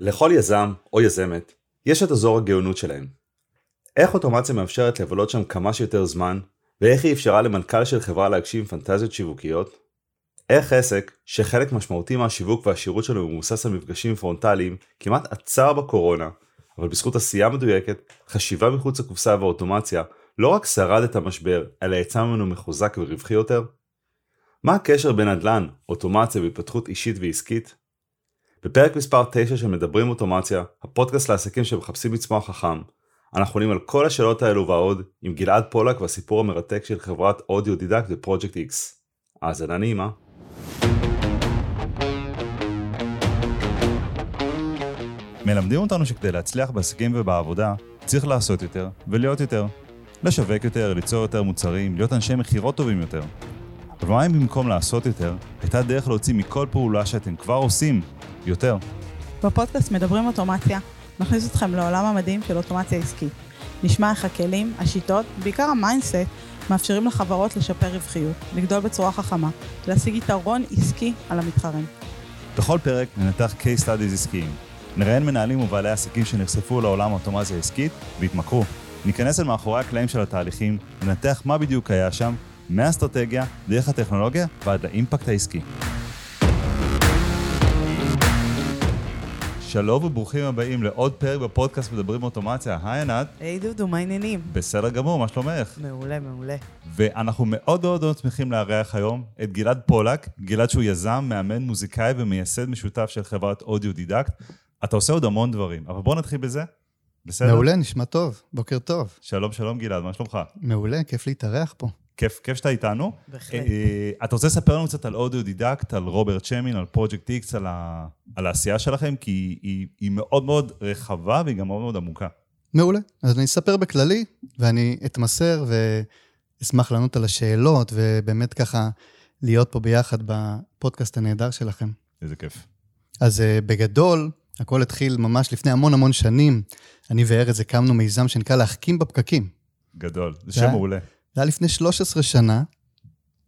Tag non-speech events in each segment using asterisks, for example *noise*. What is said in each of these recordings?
לכל יזם או יזמת יש את אזור הגאונות שלהם. איך אוטומציה מאפשרת לבלות שם כמה שיותר זמן, ואיך היא אפשרה למנכ"ל של חברה להגשים פנטזיות שיווקיות? איך עסק, שחלק משמעותי מהשיווק והשירות שלו מבוסס על מפגשים פרונטליים, כמעט עצר בקורונה, אבל בזכות עשייה מדויקת, חשיבה מחוץ לקופסה ואוטומציה, לא רק שרד את המשבר, אלא יצא ממנו מחוזק ורווחי יותר? מה הקשר בין נדל"ן, אוטומציה והתפתחות אישית ועסקית? בפרק מספר 9 של מדברים אוטומציה, הפודקאסט לעסקים שמחפשים לצמוח חכם, אנחנו עונים על כל השאלות האלו ועוד עם גלעד פולק והסיפור המרתק של חברת אודיו דידקט ופרויקט X. האזנה נעימה. מלמדים אותנו שכדי להצליח בעסקים ובעבודה, צריך לעשות יותר ולהיות יותר. לשווק יותר, ליצור יותר מוצרים, להיות אנשי מכירות טובים יותר. אבל מה אם במקום לעשות יותר, הייתה דרך להוציא מכל פעולה שאתם כבר עושים יותר? בפודקאסט מדברים אוטומציה, נכניס אתכם לעולם המדהים של אוטומציה עסקית. נשמע איך הכלים, השיטות, בעיקר ה mindset, מאפשרים לחברות לשפר רווחיות, לגדול בצורה חכמה, להשיג יתרון עסקי על המתחרים. בכל פרק ננתח case studies עסקיים. נראיין מנהלים ובעלי עסקים שנחשפו לעולם האוטומציה העסקית והתמכרו. ניכנס אל מאחורי הקלעים של התהליכים, ננתח מה בדיוק היה שם, מהאסטרטגיה, דרך הטכנולוגיה ועד לאימפקט העסקי. שלום וברוכים הבאים לעוד פרק בפודקאסט מדברים אוטומציה. היי ענת. היי דודו, מה העניינים? בסדר גמור, מה שלומך? מעולה, מעולה. ואנחנו מאוד מאוד מאוד שמחים לארח היום את גלעד פולק. גלעד שהוא יזם, מאמן, מוזיקאי ומייסד משותף של חברת אודיו דידקט. אתה עושה עוד המון דברים, אבל בוא נתחיל בזה. בסדר? מעולה, נשמע טוב. בוקר טוב. שלום, שלום גלעד, מה שלומך? מעולה, כיף להתארח פה. כיף, כיף שאתה איתנו. בהחלט. אה, אתה רוצה לספר לנו קצת על אודיו דידקט, על רוברט שמין, על פרויקט איקס, על, ה... על העשייה שלכם, כי היא, היא, היא מאוד מאוד רחבה והיא גם מאוד מאוד עמוקה. מעולה. אז אני אספר בכללי, ואני אתמסר ואשמח לענות על השאלות, ובאמת ככה להיות פה ביחד בפודקאסט הנהדר שלכם. איזה כיף. אז אה, בגדול, הכל התחיל ממש לפני המון המון שנים. אני וארז הקמנו מיזם שנקרא להחכים בפקקים. גדול, זה שם מעולה. זה היה לפני 13 שנה.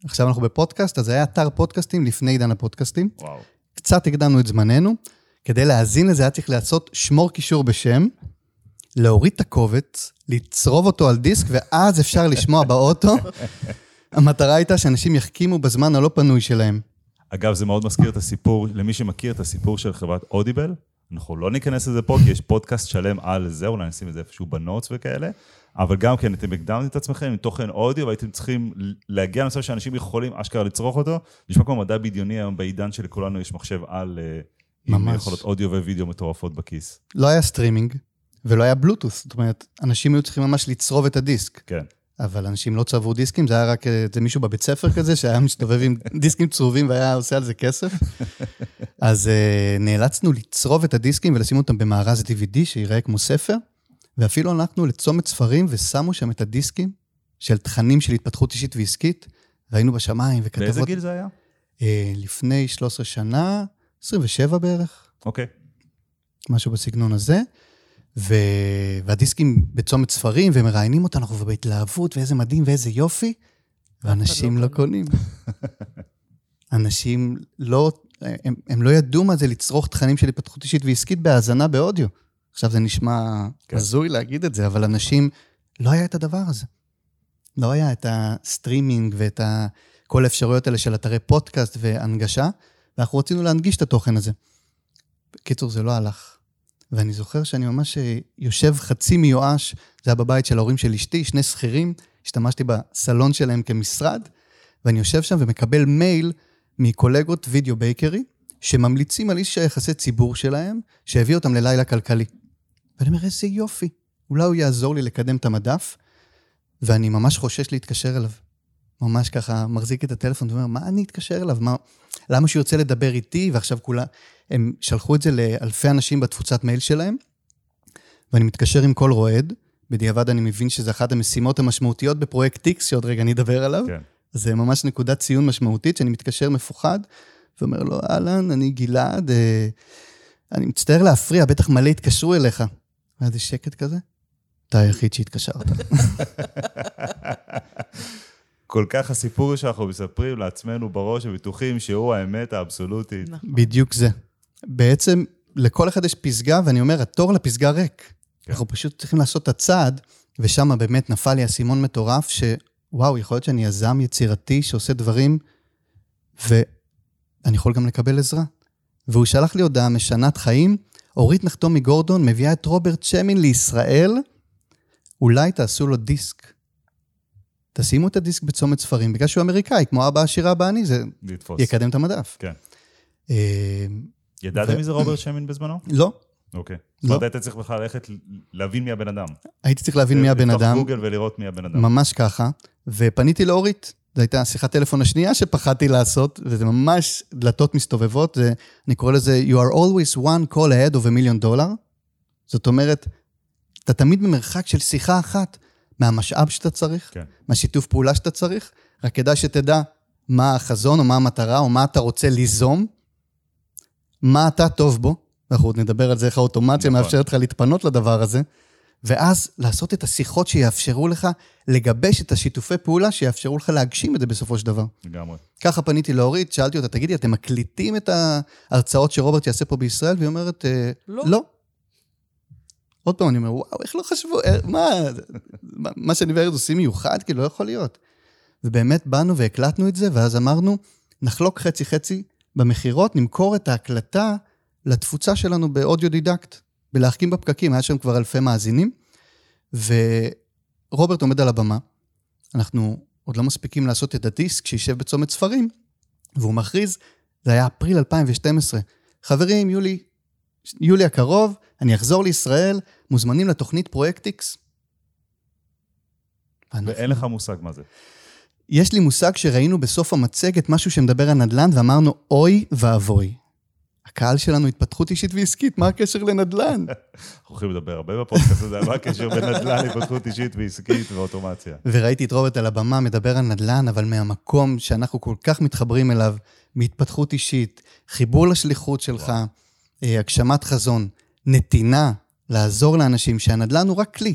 עכשיו אנחנו בפודקאסט, אז זה היה אתר פודקאסטים לפני עידן הפודקאסטים. וואו. קצת הקדמנו את זמננו. כדי להאזין לזה היה צריך לעשות שמור קישור בשם, להוריד את הקובץ, לצרוב אותו על דיסק, ואז אפשר לשמוע באוטו. *laughs* המטרה הייתה שאנשים יחכימו בזמן הלא פנוי שלהם. אגב, זה מאוד מזכיר את הסיפור, למי שמכיר את הסיפור של חברת אודיבל, אנחנו לא ניכנס לזה פה, כי יש פודקאסט שלם על זה, אולי נשים את זה איפשהו ב notes וכאלה, אבל גם כן, אתם הקדמתם את עצמכם עם תוכן אודיו, והייתם צריכים להגיע למצב שאנשים יכולים אשכרה לצרוך אותו. נשמע כמו מדע בדיוני היום בעידן שלכולנו יש מחשב על, אה, עם ממש. יכולות אודיו ווידאו מטורפות בכיס. לא היה סטרימינג, ולא היה בלוטות'. זאת אומרת, אנשים היו צריכים ממש לצרוב את הדיסק. כן. אבל אנשים לא צרבו דיסקים, זה היה רק איזה מישהו בבית ספר כזה, שהיה מסתובב עם *laughs* דיסקים צרובים והיה עושה על זה כסף. אז uh, נאלצנו לצרוב את הדיסקים ולשים אותם במארז DVD שיראה כמו ספר, ואפילו הלכנו לצומת ספרים ושמו שם את הדיסקים של תכנים של התפתחות אישית ועסקית, והיינו בשמיים וכתבות... באיזה גיל זה היה? Uh, לפני 13 שנה, 27 בערך. אוקיי. משהו בסגנון הזה. ו... והדיסקים בצומת ספרים, ומראיינים אותנו, אנחנו בהתלהבות, ואיזה מדהים ואיזה יופי, ואנשים לא לא קונה. קונים. *laughs* אנשים לא, הם, הם לא ידעו מה זה לצרוך תכנים של התפתחות אישית ועסקית בהאזנה באודיו. עכשיו זה נשמע כן. הזוי להגיד את זה, אבל אנשים, לא היה את הדבר הזה. לא היה את הסטרימינג ואת ה... כל האפשרויות האלה של אתרי פודקאסט והנגשה, ואנחנו רצינו להנגיש את התוכן הזה. בקיצור, זה לא הלך. ואני זוכר שאני ממש אה, יושב חצי מיואש, זה היה בבית של ההורים של אשתי, שני שכירים, השתמשתי בסלון שלהם כמשרד, ואני יושב שם ומקבל מייל מקולגות וידאו בייקרי, שממליצים על איש היחסי ציבור שלהם, שהביא אותם ללילה כלכלי. ואני אומר, איזה יופי, אולי הוא יעזור לי לקדם את המדף, ואני ממש חושש להתקשר אליו. ממש ככה מחזיק את הטלפון ואומר, מה אני אתקשר אליו? מה, למה שהוא ירצה לדבר איתי? ועכשיו כולה... הם שלחו את זה לאלפי אנשים בתפוצת מייל שלהם, ואני מתקשר עם כל רועד. בדיעבד אני מבין שזו אחת המשימות המשמעותיות בפרויקט X, שעוד רגע אני אדבר עליו. כן. זה ממש נקודת ציון משמעותית, שאני מתקשר מפוחד, ואומר לו, אהלן, אני גלעד, אה, אני מצטער להפריע, בטח מלא התקשרו אליך. ואז יש שקט כזה, אתה היחיד שהתקשרת. כל כך הסיפור שאנחנו מספרים לעצמנו בראש ובטוחים שהוא האמת האבסולוטית. נכון. בדיוק זה. בעצם לכל אחד יש פסגה, ואני אומר, התור לפסגה ריק. כן. אנחנו פשוט צריכים לעשות את הצעד, ושם באמת נפל לי אסימון מטורף, שוואו, יכול להיות שאני יזם יצירתי שעושה דברים, ואני יכול גם לקבל עזרה. והוא שלח לי הודעה משנת חיים, אורית נחתום מגורדון מביאה את רוברט שמין לישראל, אולי תעשו לו דיסק. תשימו את הדיסק בצומת ספרים, בגלל שהוא אמריקאי, כמו אבא עשיר אבא אני, זה לתפוס. יקדם את המדף. כן. אה, ידעתם ו- מי זה רוברט שמין בזמנו? לא, אוקיי. לא. זאת אומרת, היית צריך בכלל ללכת להבין מי הבן אדם. הייתי צריך להבין מי הבן אדם. לפתוח גוגל ולראות מי הבן אדם. ממש ככה, ופניתי לאורית, זו הייתה שיחת טלפון השנייה שפחדתי לעשות, וזה ממש דלתות מסתובבות, זה, אני קורא לזה You are always one call ahead of a million dollar. זאת אומרת, אתה תמיד במרחק של שיחה אחת מהמשאב שאתה צריך, כן. מהשיתוף פעולה שאתה צריך, רק כדאי שתדע מה החזון או מה המטרה או מה אתה רוצה ליזום, מה אתה טוב בו, ואנחנו עוד נדבר על זה, איך האוטומציה נכון. מאפשרת לך להתפנות לדבר הזה, ואז לעשות את השיחות שיאפשרו לך לגבש את השיתופי פעולה שיאפשרו לך להגשים את זה בסופו של דבר. לגמרי. ככה פניתי לאורית, שאלתי אותה, תגידי, אתם מקליטים את ההרצאות שרוברט יעשה פה בישראל? והיא אומרת, "אה, לא. לא. עוד פעם, אני אומר, וואו, איך לא חשבו, אה, מה, מה- מה שאני וארז עושים מיוחד? כאילו, לא יכול להיות. ובאמת באנו והקלטנו את זה, ואז אמרנו, נחלוק חצי-חצי במכירות, נמכור את ההקלטה לתפוצה שלנו באודיו דידקט, בלהחכים בפקקים, היה שם כבר אלפי מאזינים, ורוברט עומד על הבמה, אנחנו עוד לא מספיקים לעשות את הדיסק שישב בצומת ספרים, והוא מכריז, זה היה אפריל 2012, חברים, יולי, יולי הקרוב, אני אחזור לישראל, מוזמנים לתוכנית פרויקט X. ואין לך מושג מה זה. יש לי מושג שראינו בסוף המצגת משהו שמדבר על נדל"ן, ואמרנו, אוי ואבוי. הקהל שלנו התפתחות אישית ועסקית, מה הקשר לנדל"ן? *laughs* אנחנו הולכים לדבר הרבה בפודקאסט הזה, מה הקשר בין נדל"ן להתפתחות אישית ועסקית ואוטומציה. וראיתי את רוברט על הבמה מדבר על נדל"ן, אבל מהמקום שאנחנו כל כך מתחברים אליו, מהתפתחות אישית, חיבור לשליחות שלך, אה, הגשמת חזון, נתינה, לעזור לאנשים, שהנדל"ן הוא רק כלי.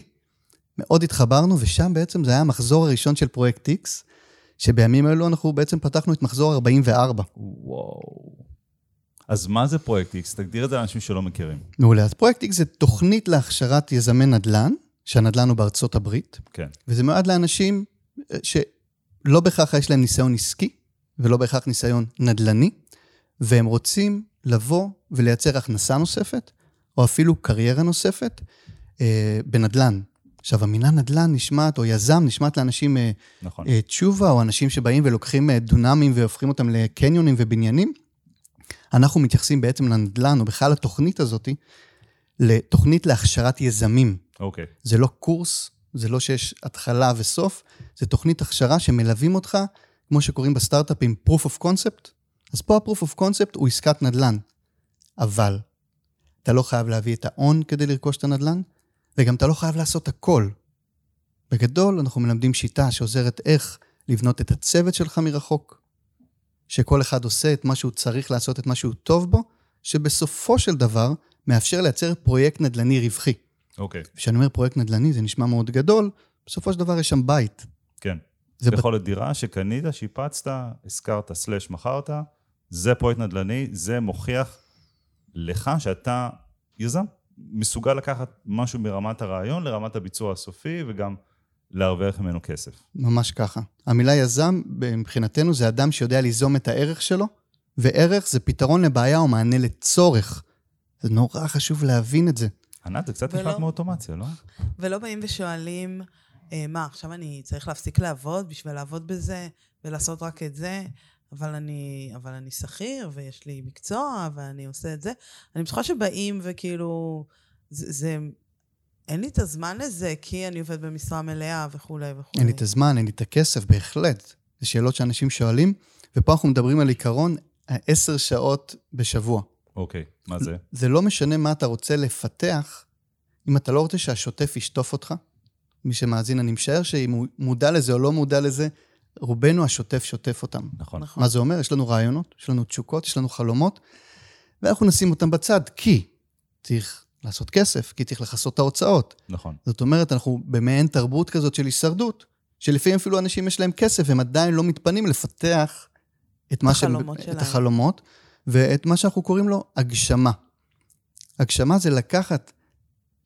מאוד התחברנו, ושם בעצם זה היה המחזור הראשון של פרויקט X, שבימים אלו אנחנו בעצם פתחנו את מחזור 44. וואו. אז מה זה פרויקט X? תגדיר את זה לאנשים שלא מכירים. מעולה. אז פרויקט X זה תוכנית להכשרת יזמי נדל"ן, שהנדל"ן הוא בארצות הברית, כן. וזה מיועד לאנשים אה, שלא בהכרח יש להם ניסיון עסקי, ולא בהכרח ניסיון נדל"ני, והם רוצים לבוא ולייצר הכנסה נוספת, או אפילו קריירה נוספת, אה, בנדל"ן. עכשיו, המילה נדל"ן נשמעת, או יזם, נשמעת לאנשים אה, נכון. אה, תשובה, או אנשים שבאים ולוקחים דונמים והופכים אותם לקניונים ובניינים. אנחנו מתייחסים בעצם לנדל"ן, או בכלל לתוכנית הזאת, לתוכנית להכשרת יזמים. אוקיי. זה לא קורס, זה לא שיש התחלה וסוף, זה תוכנית הכשרה שמלווים אותך, כמו שקוראים בסטארט-אפים proof of concept. אז פה ה-proof of concept הוא עסקת נדל"ן. אבל אתה לא חייב להביא את ההון כדי לרכוש את הנדל"ן, וגם אתה לא חייב לעשות הכל. בגדול, אנחנו מלמדים שיטה שעוזרת איך לבנות את הצוות שלך מרחוק, שכל אחד עושה את מה שהוא צריך לעשות, את מה שהוא טוב בו, שבסופו של דבר מאפשר לייצר פרויקט נדל"ני רווחי. אוקיי. כשאני אומר פרויקט נדל"ני, זה נשמע מאוד גדול, בסופו של דבר יש שם בית. כן. זה יכול להיות דירה שקנית, שיפצת, השכרת, סלש מכרת, זה פרויקט נדל"ני, זה מוכיח לך שאתה יזם, מסוגל לקחת משהו מרמת הרעיון לרמת הביצוע הסופי, וגם להרוויח ממנו כסף. ממש ככה. המילה יזם, מבחינתנו, זה אדם שיודע ליזום את הערך שלו, וערך זה פתרון לבעיה או מענה לצורך. זה נורא חשוב להבין את זה. ענת, זה קצת ולא- נשמע כמו אוטומציה, לא? ולא באים ושואלים, אה, מה, עכשיו אני צריך להפסיק לעבוד בשביל לעבוד בזה ולעשות רק את זה, אבל אני, אבל אני שכיר ויש לי מקצוע ואני עושה את זה. אני בטוחה שבאים וכאילו, זה, זה, אין לי את הזמן לזה כי אני עובד במשרה מלאה וכולי וכולי. אין לי את הזמן, אין לי את הכסף, בהחלט. זה שאלות שאנשים שואלים, ופה אנחנו מדברים על עיקרון עשר שעות בשבוע. אוקיי, מה זה? זה לא משנה מה אתה רוצה לפתח, אם אתה לא רוצה שהשוטף ישטוף אותך. מי שמאזין, אני משער שאם הוא מודע לזה או לא מודע לזה, רובנו השוטף שוטף אותם. נכון. נכון. מה זה אומר? יש לנו רעיונות, יש לנו תשוקות, יש לנו חלומות, ואנחנו נשים אותם בצד, כי צריך לעשות כסף, כי צריך לכסות את ההוצאות. נכון. זאת אומרת, אנחנו במעין תרבות כזאת של הישרדות, שלפעמים אפילו אנשים יש להם כסף, והם עדיין לא מתפנים לפתח את מה שהם... החלומות את שלהם. החלומות, ואת מה שאנחנו קוראים לו הגשמה. הגשמה זה לקחת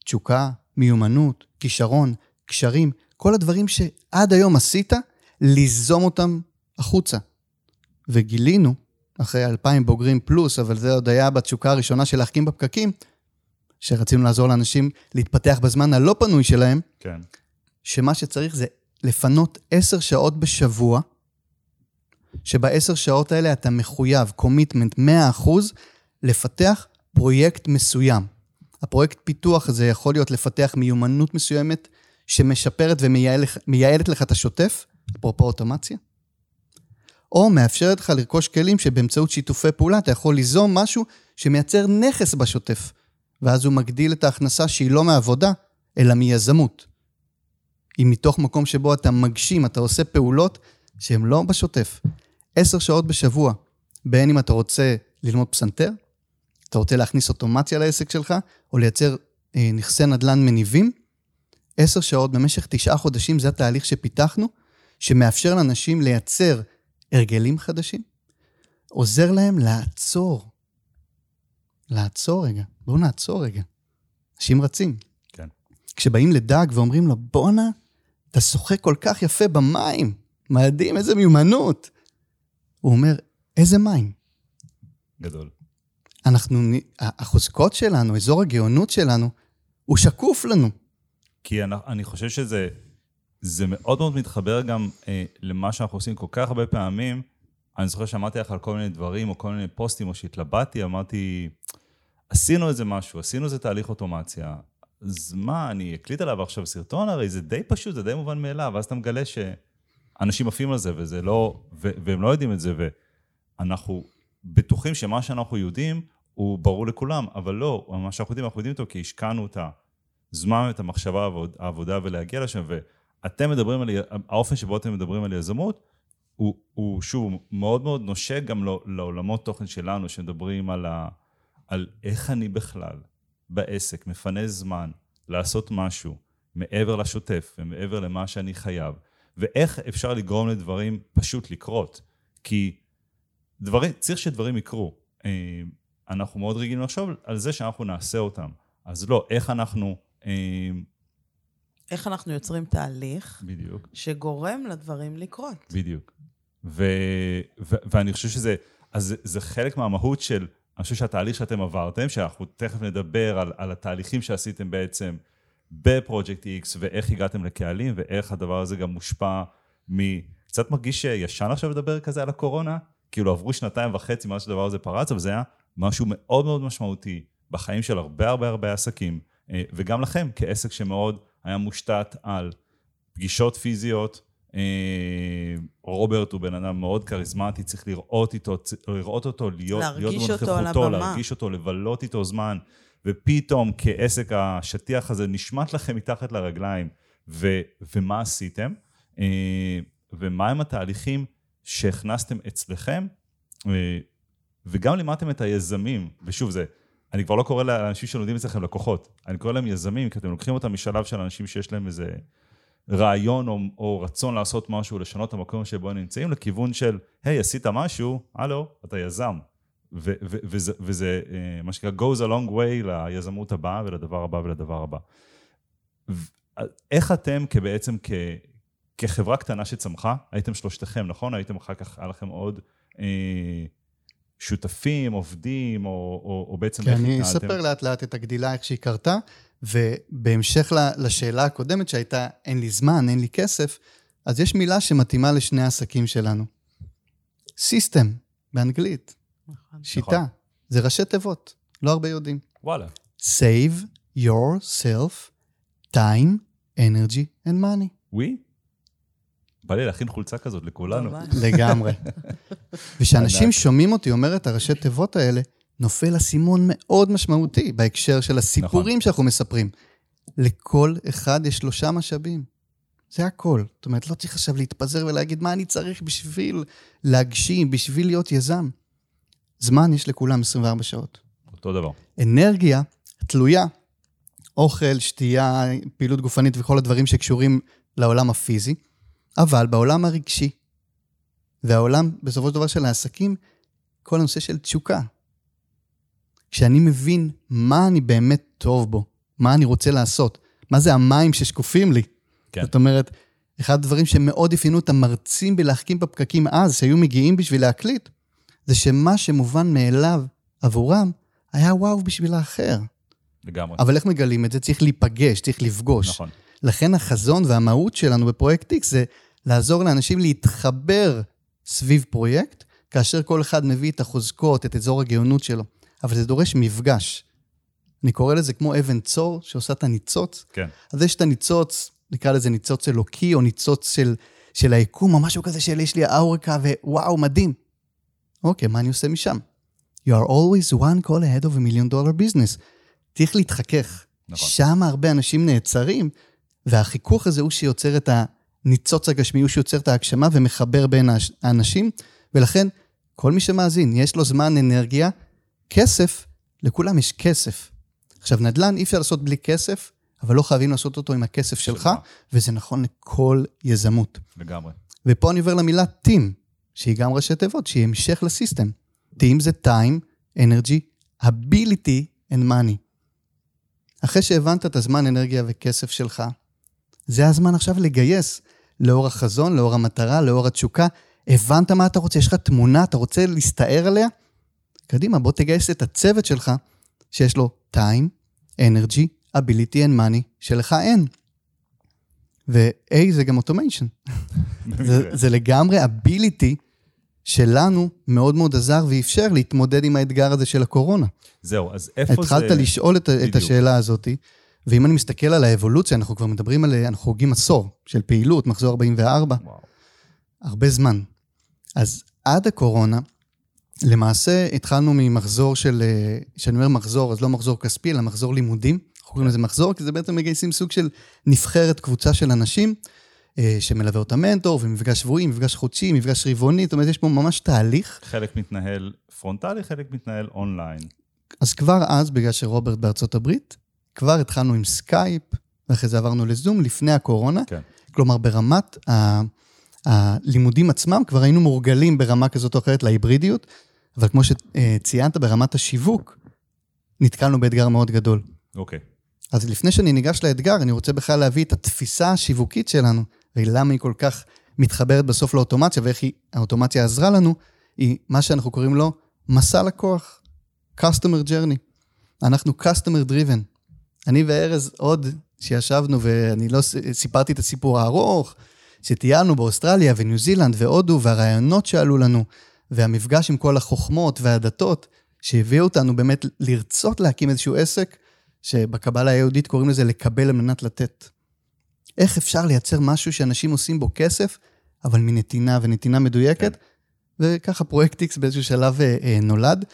תשוקה, מיומנות, כישרון, קשרים, כל הדברים שעד היום עשית, ליזום אותם החוצה. וגילינו, אחרי אלפיים בוגרים פלוס, אבל זה עוד היה בתשוקה הראשונה של להחכים בפקקים, שרצינו לעזור לאנשים להתפתח בזמן הלא פנוי שלהם, כן. שמה שצריך זה לפנות עשר שעות בשבוע, שבעשר שעות האלה אתה מחויב, קומיטמנט 100%, לפתח פרויקט מסוים. הפרויקט פיתוח הזה יכול להיות לפתח מיומנות מסוימת שמשפרת ומייעלת לך את השוטף, אפרופו אוטומציה, או מאפשרת לך לרכוש כלים שבאמצעות שיתופי פעולה אתה יכול ליזום משהו שמייצר נכס בשוטף, ואז הוא מגדיל את ההכנסה שהיא לא מעבודה, אלא מיזמות. היא מתוך מקום שבו אתה מגשים, אתה עושה פעולות שהן לא בשוטף. עשר שעות בשבוע, בין אם אתה רוצה ללמוד פסנתר, אתה רוצה להכניס אוטומציה לעסק שלך, או לייצר אה, נכסי נדל"ן מניבים, עשר שעות במשך תשעה חודשים זה התהליך שפיתחנו, שמאפשר לאנשים לייצר הרגלים חדשים, עוזר להם לעצור. לעצור רגע, בואו נעצור רגע. אנשים רצים. כן. כשבאים לדג ואומרים לו, בואנה, אתה שוחק כל כך יפה במים, מדהים, איזה מיומנות. הוא אומר, איזה מים? גדול. אנחנו, החוזקות שלנו, אזור הגאונות שלנו, הוא שקוף לנו. כי אני, אני חושב שזה זה מאוד מאוד מתחבר גם אה, למה שאנחנו עושים כל כך הרבה פעמים. אני זוכר שאמרתי לך על כל מיני דברים, או כל מיני פוסטים, או שהתלבטתי, אמרתי, עשינו איזה משהו, עשינו איזה תהליך אוטומציה. אז מה, אני אקליט עליו עכשיו סרטון? הרי זה די פשוט, זה די מובן מאליו, ואז אתה מגלה שאנשים עפים על זה, וזה לא, ו- והם לא יודעים את זה, ואנחנו בטוחים שמה שאנחנו יודעים הוא ברור לכולם, אבל לא, מה שאנחנו יודעים, אנחנו יודעים אותו כי השקענו את הזמן, את המחשבה, העבודה ולהגיע לשם, ואתם מדברים על, האופן שבו אתם מדברים על יזמות, הוא, הוא שוב מאוד מאוד נושק גם לעולמות תוכן שלנו, שמדברים על, ה, על איך אני בכלל בעסק מפנה זמן לעשות משהו מעבר לשוטף ומעבר למה שאני חייב, ואיך אפשר לגרום לדברים פשוט לקרות. כי דברים, צריך שדברים יקרו. אה, אנחנו מאוד רגילים לחשוב על זה שאנחנו נעשה אותם. אז לא, איך אנחנו... אה, איך אנחנו יוצרים תהליך... בדיוק. שגורם לדברים לקרות. בדיוק. ו, ו, ואני חושב שזה... אז זה, זה חלק מהמהות של... אני חושב שהתהליך שאתם עברתם, שאנחנו תכף נדבר על, על התהליכים שעשיתם בעצם בפרויקט X, ואיך הגעתם לקהלים, ואיך הדבר הזה גם מושפע מ... קצת מרגיש ישן עכשיו לדבר כזה על הקורונה, כאילו עברו שנתיים וחצי מאז שהדבר הזה פרץ, אבל זה היה משהו מאוד מאוד משמעותי בחיים של הרבה הרבה הרבה עסקים, אה, וגם לכם כעסק שמאוד היה מושתת על פגישות פיזיות. אה, רוברט הוא בן אדם מאוד כריזמטי, צריך לראות איתו, לראות אותו, להיות, להיות בנוכחותו, להרגיש אותו, לבלות איתו זמן, ופתאום כעסק השטיח הזה נשמט לכם מתחת לרגליים, ו, ומה עשיתם, אה, ומהם התהליכים שהכנסתם אצלכם, אה, וגם לימדתם את היזמים, ושוב זה, אני כבר לא קורא לאנשים שלומדים אצלכם לקוחות, אני קורא להם יזמים, כי אתם לוקחים אותם משלב של אנשים שיש להם איזה רעיון או, או רצון לעשות משהו, לשנות את המקום שבו הם נמצאים, לכיוון של, היי, hey, עשית משהו, הלו, אתה יזם. ו- ו- וזה, וזה אה, מה שנקרא goes a long way ליזמות הבאה ולדבר הבא ולדבר הבא. איך אתם כבעצם כ- כחברה קטנה שצמחה, הייתם שלושתכם, נכון? הייתם אחר כך, היה לכם עוד אה, שותפים, עובדים, או, או, או בעצם כן, איך התנהלתם? אני אספר לאט לאט את הגדילה, איך שהיא קרתה, ובהמשך לשאלה הקודמת שהייתה, אין לי זמן, אין לי כסף, אז יש מילה שמתאימה לשני העסקים שלנו. סיסטם, באנגלית. נכון. שיטה. נכון. זה ראשי תיבות, לא הרבה יודעים. וואלה. Save yourself time, energy and money. Oui? בא לי להכין חולצה כזאת לכולנו. לגמרי. *laughs* וכשאנשים שומעים אותי אומר את הראשי תיבות האלה, נופל אסימון מאוד משמעותי בהקשר של הסיפורים נכון. שאנחנו מספרים. לכל אחד יש שלושה משאבים. זה הכל. זאת אומרת, לא צריך עכשיו להתפזר ולהגיד מה אני צריך בשביל להגשים, בשביל להיות יזם. זמן יש לכולם 24 שעות. אותו דבר. אנרגיה תלויה, אוכל, שתייה, פעילות גופנית וכל הדברים שקשורים לעולם הפיזי. אבל בעולם הרגשי, והעולם, בסופו של דבר, של העסקים, כל הנושא של תשוקה. כשאני מבין מה אני באמת טוב בו, מה אני רוצה לעשות, מה זה המים ששקופים לי. כן. זאת אומרת, אחד הדברים שמאוד אפיינו את המרצים בלהחכים בפקקים אז, שהיו מגיעים בשביל להקליט, זה שמה שמובן מאליו עבורם, היה וואו בשביל האחר. לגמרי. אבל איך מגלים את זה? צריך להיפגש, צריך לפגוש. נכון. לכן החזון והמהות שלנו בפרויקט X זה לעזור לאנשים להתחבר סביב פרויקט, כאשר כל אחד מביא את החוזקות, את אזור הגאונות שלו. אבל זה דורש מפגש. אני קורא לזה כמו אבן צור שעושה את הניצוץ. כן. אז יש את הניצוץ, נקרא לזה ניצוץ אלוקי, או ניצוץ של, של היקום, או משהו כזה של יש לי אאוריקה, ווואו, מדהים. אוקיי, מה אני עושה משם? You are always one call ahead of a million dollar business. צריך להתחכך. נכון. שם הרבה אנשים נעצרים, והחיכוך הזה הוא שיוצר את הניצוץ הגשמי, הוא שיוצר את ההגשמה ומחבר בין האנשים, ולכן כל מי שמאזין, יש לו זמן, אנרגיה, כסף, לכולם יש כסף. עכשיו, נדל"ן אי אפשר לעשות בלי כסף, אבל לא חייבים לעשות אותו עם הכסף שלך, שלך. וזה נכון לכל יזמות. לגמרי. ופה אני עובר למילה team, שהיא גם ראשי תיבות, שהיא המשך לסיסטם. team זה time, energy, ability and money. אחרי שהבנת את הזמן, אנרגיה וכסף שלך, זה הזמן עכשיו לגייס לאור החזון, לאור המטרה, לאור התשוקה. הבנת מה אתה רוצה, יש לך תמונה, אתה רוצה להסתער עליה? קדימה, בוא תגייס את הצוות שלך, שיש לו time, energy, ability and money, שלך אין. ו-A זה גם automation. *laughs* זה, זה לגמרי ability שלנו מאוד מאוד עזר ואפשר להתמודד עם האתגר הזה של הקורונה. זהו, אז איפה זה... התחלת לשאול את, את. השאלה הזאת, ואם אני מסתכל על האבולוציה, אנחנו כבר מדברים על, אנחנו חוגגים עשור של פעילות, מחזור 44, וואו. הרבה זמן. אז עד הקורונה, למעשה התחלנו ממחזור של, אה, כשאני אומר מחזור, אז לא מחזור כספי, אלא מחזור לימודים. אנחנו קוראים לזה מחזור, כי זה בעצם מגייסים סוג של נבחרת קבוצה של אנשים, אה, שמלווה אותה מנטור, ומפגש שבועי, מפגש חודשי, מפגש רבעוני, זאת אומרת, יש פה ממש תהליך. חלק מתנהל פרונטלי, חלק מתנהל אונליין. אז כבר אז, בגלל שרוברט בארצות הברית, כבר התחלנו עם סקייפ, ואחרי זה עברנו לזום לפני הקורונה. כן. כלומר, ברמת ה- הלימודים עצמם, כבר היינו מורגלים ברמה כזאת או אחרת להיברידיות, אבל כמו שציינת, ברמת השיווק, נתקלנו באתגר מאוד גדול. אוקיי. אז לפני שאני ניגש לאתגר, אני רוצה בכלל להביא את התפיסה השיווקית שלנו, ולמה היא כל כך מתחברת בסוף לאוטומציה, ואיך היא, האוטומציה עזרה לנו, היא מה שאנחנו קוראים לו מסע לקוח, customer journey. אנחנו customer driven. אני וארז עוד שישבנו, ואני לא סיפרתי את הסיפור הארוך, שטיילנו באוסטרליה וניו זילנד והודו, והרעיונות שעלו לנו, והמפגש עם כל החוכמות והדתות, שהביאו אותנו באמת לרצות להקים איזשהו עסק, שבקבלה היהודית קוראים לזה לקבל על מנת לתת. איך אפשר לייצר משהו שאנשים עושים בו כסף, אבל מנתינה ונתינה מדויקת? וככה פרויקט X באיזשהו שלב אה, אה, נולד,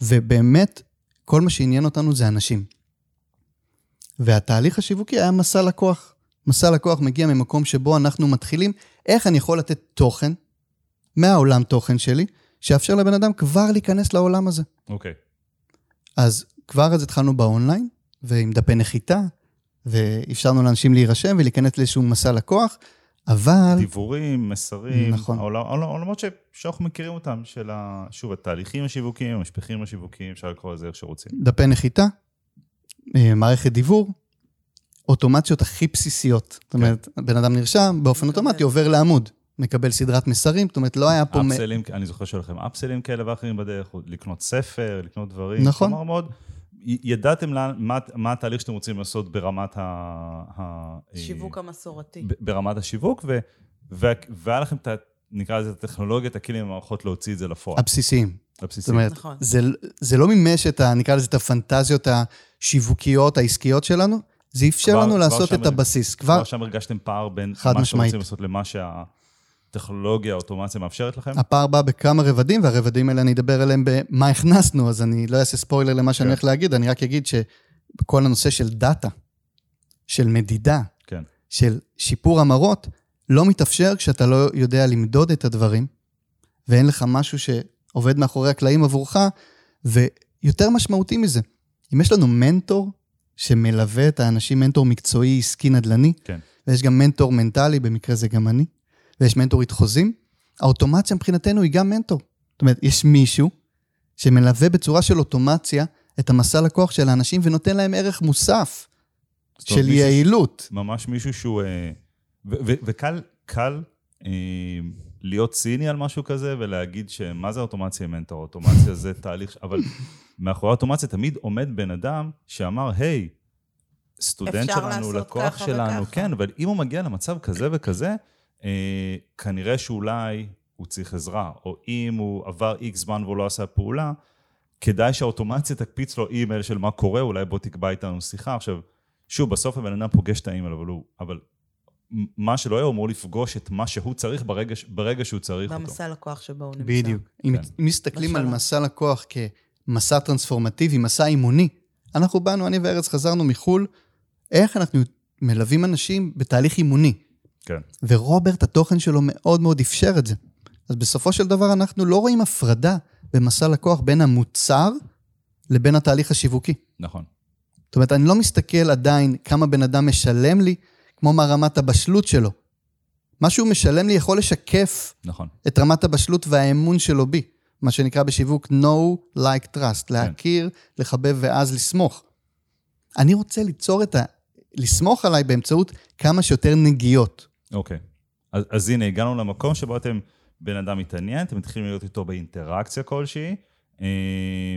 ובאמת, כל מה שעניין אותנו זה אנשים. והתהליך השיווקי היה מסע לקוח. מסע לקוח מגיע ממקום שבו אנחנו מתחילים, איך אני יכול לתת תוכן מהעולם תוכן שלי, שיאפשר לבן אדם כבר להיכנס לעולם הזה. אוקיי. אז כבר אז התחלנו באונליין, ועם דפי נחיתה, ואפשרנו לאנשים להירשם ולהיכנס לאיזשהו מסע לקוח, אבל... דיבורים, מסרים, נכון. העולם- העולם- העולמות ש- שאנחנו מכירים אותם, של ה... שוב, התהליכים השיווקיים, המשפחים השיווקיים, אפשר לקרוא לזה איך שרוצים. דפי נחיתה, מערכת דיוור, אוטומציות הכי בסיסיות. זאת אומרת, בן אדם נרשם, באופן אוטומטי עובר לעמוד, מקבל סדרת מסרים, זאת אומרת, לא היה פה... מ- אפסלים, אני זוכר שהיו לכם אפסלים כאלה ואחרים בדרך, לקנות ספר, לקנות דברים. נכון. כלומר מאוד, ידעתם לאן- מה- מה התהליך שאתם רוצים לעשות ברמת ה... ה- שיווק המסורתי. ברמת השיווק, ו- ו- והיה לכם את ה... נקרא לזה הטכנולוגיה, את הכלים המערכות להוציא את זה לפועל. הבסיסיים. זאת הבסיסים. אומרת, נכון. זה, זה לא מימש את ה... נקרא לזה את הפנטזיות השיווקיות, העסקיות שלנו, זה אפשר כבר- לנו כבר לעשות שם את הבסיס. כבר, כבר שם הרגשתם פער בין מה שאתם משמעית. רוצים לעשות למה שהטכנולוגיה, האוטומציה מאפשרת לכם? הפער בא בכמה רבדים, והרבדים האלה אני אדבר עליהם במה הכנסנו, אז אני לא אעשה ספוילר למה שאני כן. הולך להגיד, אני רק אגיד שבכל הנושא של דאטה, של מדידה, כן. של שיפור המראות, לא מתאפשר כשאתה לא יודע למדוד את הדברים, ואין לך משהו שעובד מאחורי הקלעים עבורך, ויותר משמעותי מזה, אם יש לנו מנטור שמלווה את האנשים, מנטור מקצועי, עסקי, נדל"ני, כן. ויש גם מנטור מנטלי, במקרה זה גם אני, ויש מנטורית חוזים, האוטומציה מבחינתנו היא גם מנטור. זאת אומרת, יש מישהו שמלווה בצורה של אוטומציה את המסע לקוח של האנשים ונותן להם ערך מוסף של מישהו יעילות. ממש מישהו שהוא... אה, וקל קל, אה, להיות ציני על משהו כזה ולהגיד שמה זה אוטומציה מנטור? אוטומציה זה תהליך... אבל מאחורי האוטומציה תמיד עומד בן אדם שאמר, היי, סטודנט שלנו, לקוח שלנו, וככה." כן, אבל אם הוא מגיע למצב כזה וכזה, אה, כנראה שאולי הוא צריך עזרה, או אם הוא עבר איקס זמן והוא לא עשה פעולה, כדאי שהאוטומציה תקפיץ לו אימייל של מה קורה, אולי בוא תקבע איתנו שיחה. עכשיו, שוב, בסוף הבן אדם פוגש את האימייל, אבל הוא... אבל מה שלא יהיה, הוא אמור לפגוש את מה שהוא צריך ברגע, ברגע שהוא צריך אותו. במסע לקוח שבו הוא נמצא. בדיוק. אם כן. אם מסתכלים על בשלב. מסע לקוח כמסע טרנספורמטיבי, מסע אימוני, אנחנו באנו, אני וארץ חזרנו מחו"ל, איך אנחנו מלווים אנשים בתהליך אימוני. כן. ורוברט, התוכן שלו מאוד מאוד אפשר את זה. אז בסופו של דבר אנחנו לא רואים הפרדה במסע לקוח בין המוצר לבין התהליך השיווקי. נכון. זאת אומרת, אני לא מסתכל עדיין כמה בן אדם משלם לי, כמו מה רמת הבשלות שלו. מה שהוא משלם לי יכול לשקף נכון. את רמת הבשלות והאמון שלו בי. מה שנקרא בשיווק know, like, trust. להכיר, לחבב ואז לסמוך. אני רוצה ליצור את ה... לסמוך עליי באמצעות כמה שיותר נגיעות. אוקיי. אז, אז הנה, הגענו למקום שבו אתם, בן אדם מתעניין, אתם מתחילים להיות איתו באינטראקציה כלשהי. אה,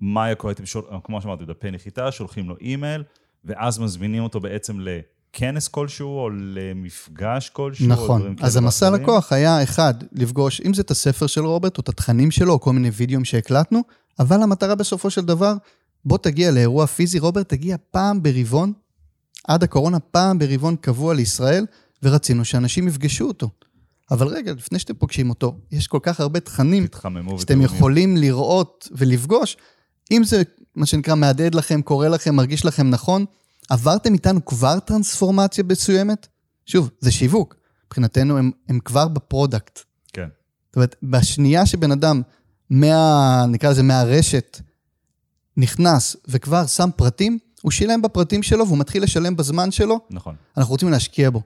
מה היה קורה? אתם, שול, כמו שאמרתי, דפי נחיתה, שולחים לו אימייל, ואז מזמינים אותו בעצם לכנס כלשהו, או למפגש כלשהו, נכון. אז המסע. לקוח היה, אחד, לפגוש, אם זה את הספר של רוברט, או את התכנים שלו, או כל מיני וידאוים שהקלטנו, אבל המטרה בסופו של דבר, בוא תגיע לאירוע פיזי, רוברט הגיע פעם ברבעון, עד הקורונה, פעם ברבעון קבוע לישראל, ורצינו שאנשים יפגשו אותו. אבל רגע, לפני שאתם פוגשים אותו, יש כל כך הרבה תכנים שאתם. יכולים לראות ולפגוש. אם זה, מה שנקרא, מהדהד לכם, קורא לכם, מרגיש לכם נכון, עברתם איתנו כבר טרנספורמציה מסוימת? שוב, זה שיווק. מבחינתנו הם, הם כבר ב product. כן. זאת אומרת, בשנייה שבן אדם מה... נקרא לזה מהרשת, נכנס וכבר שם פרטים, הוא שילם בפרטים שלו והוא מתחיל לשלם בזמן שלו, נכון. אנחנו רוצים להשקיע בו.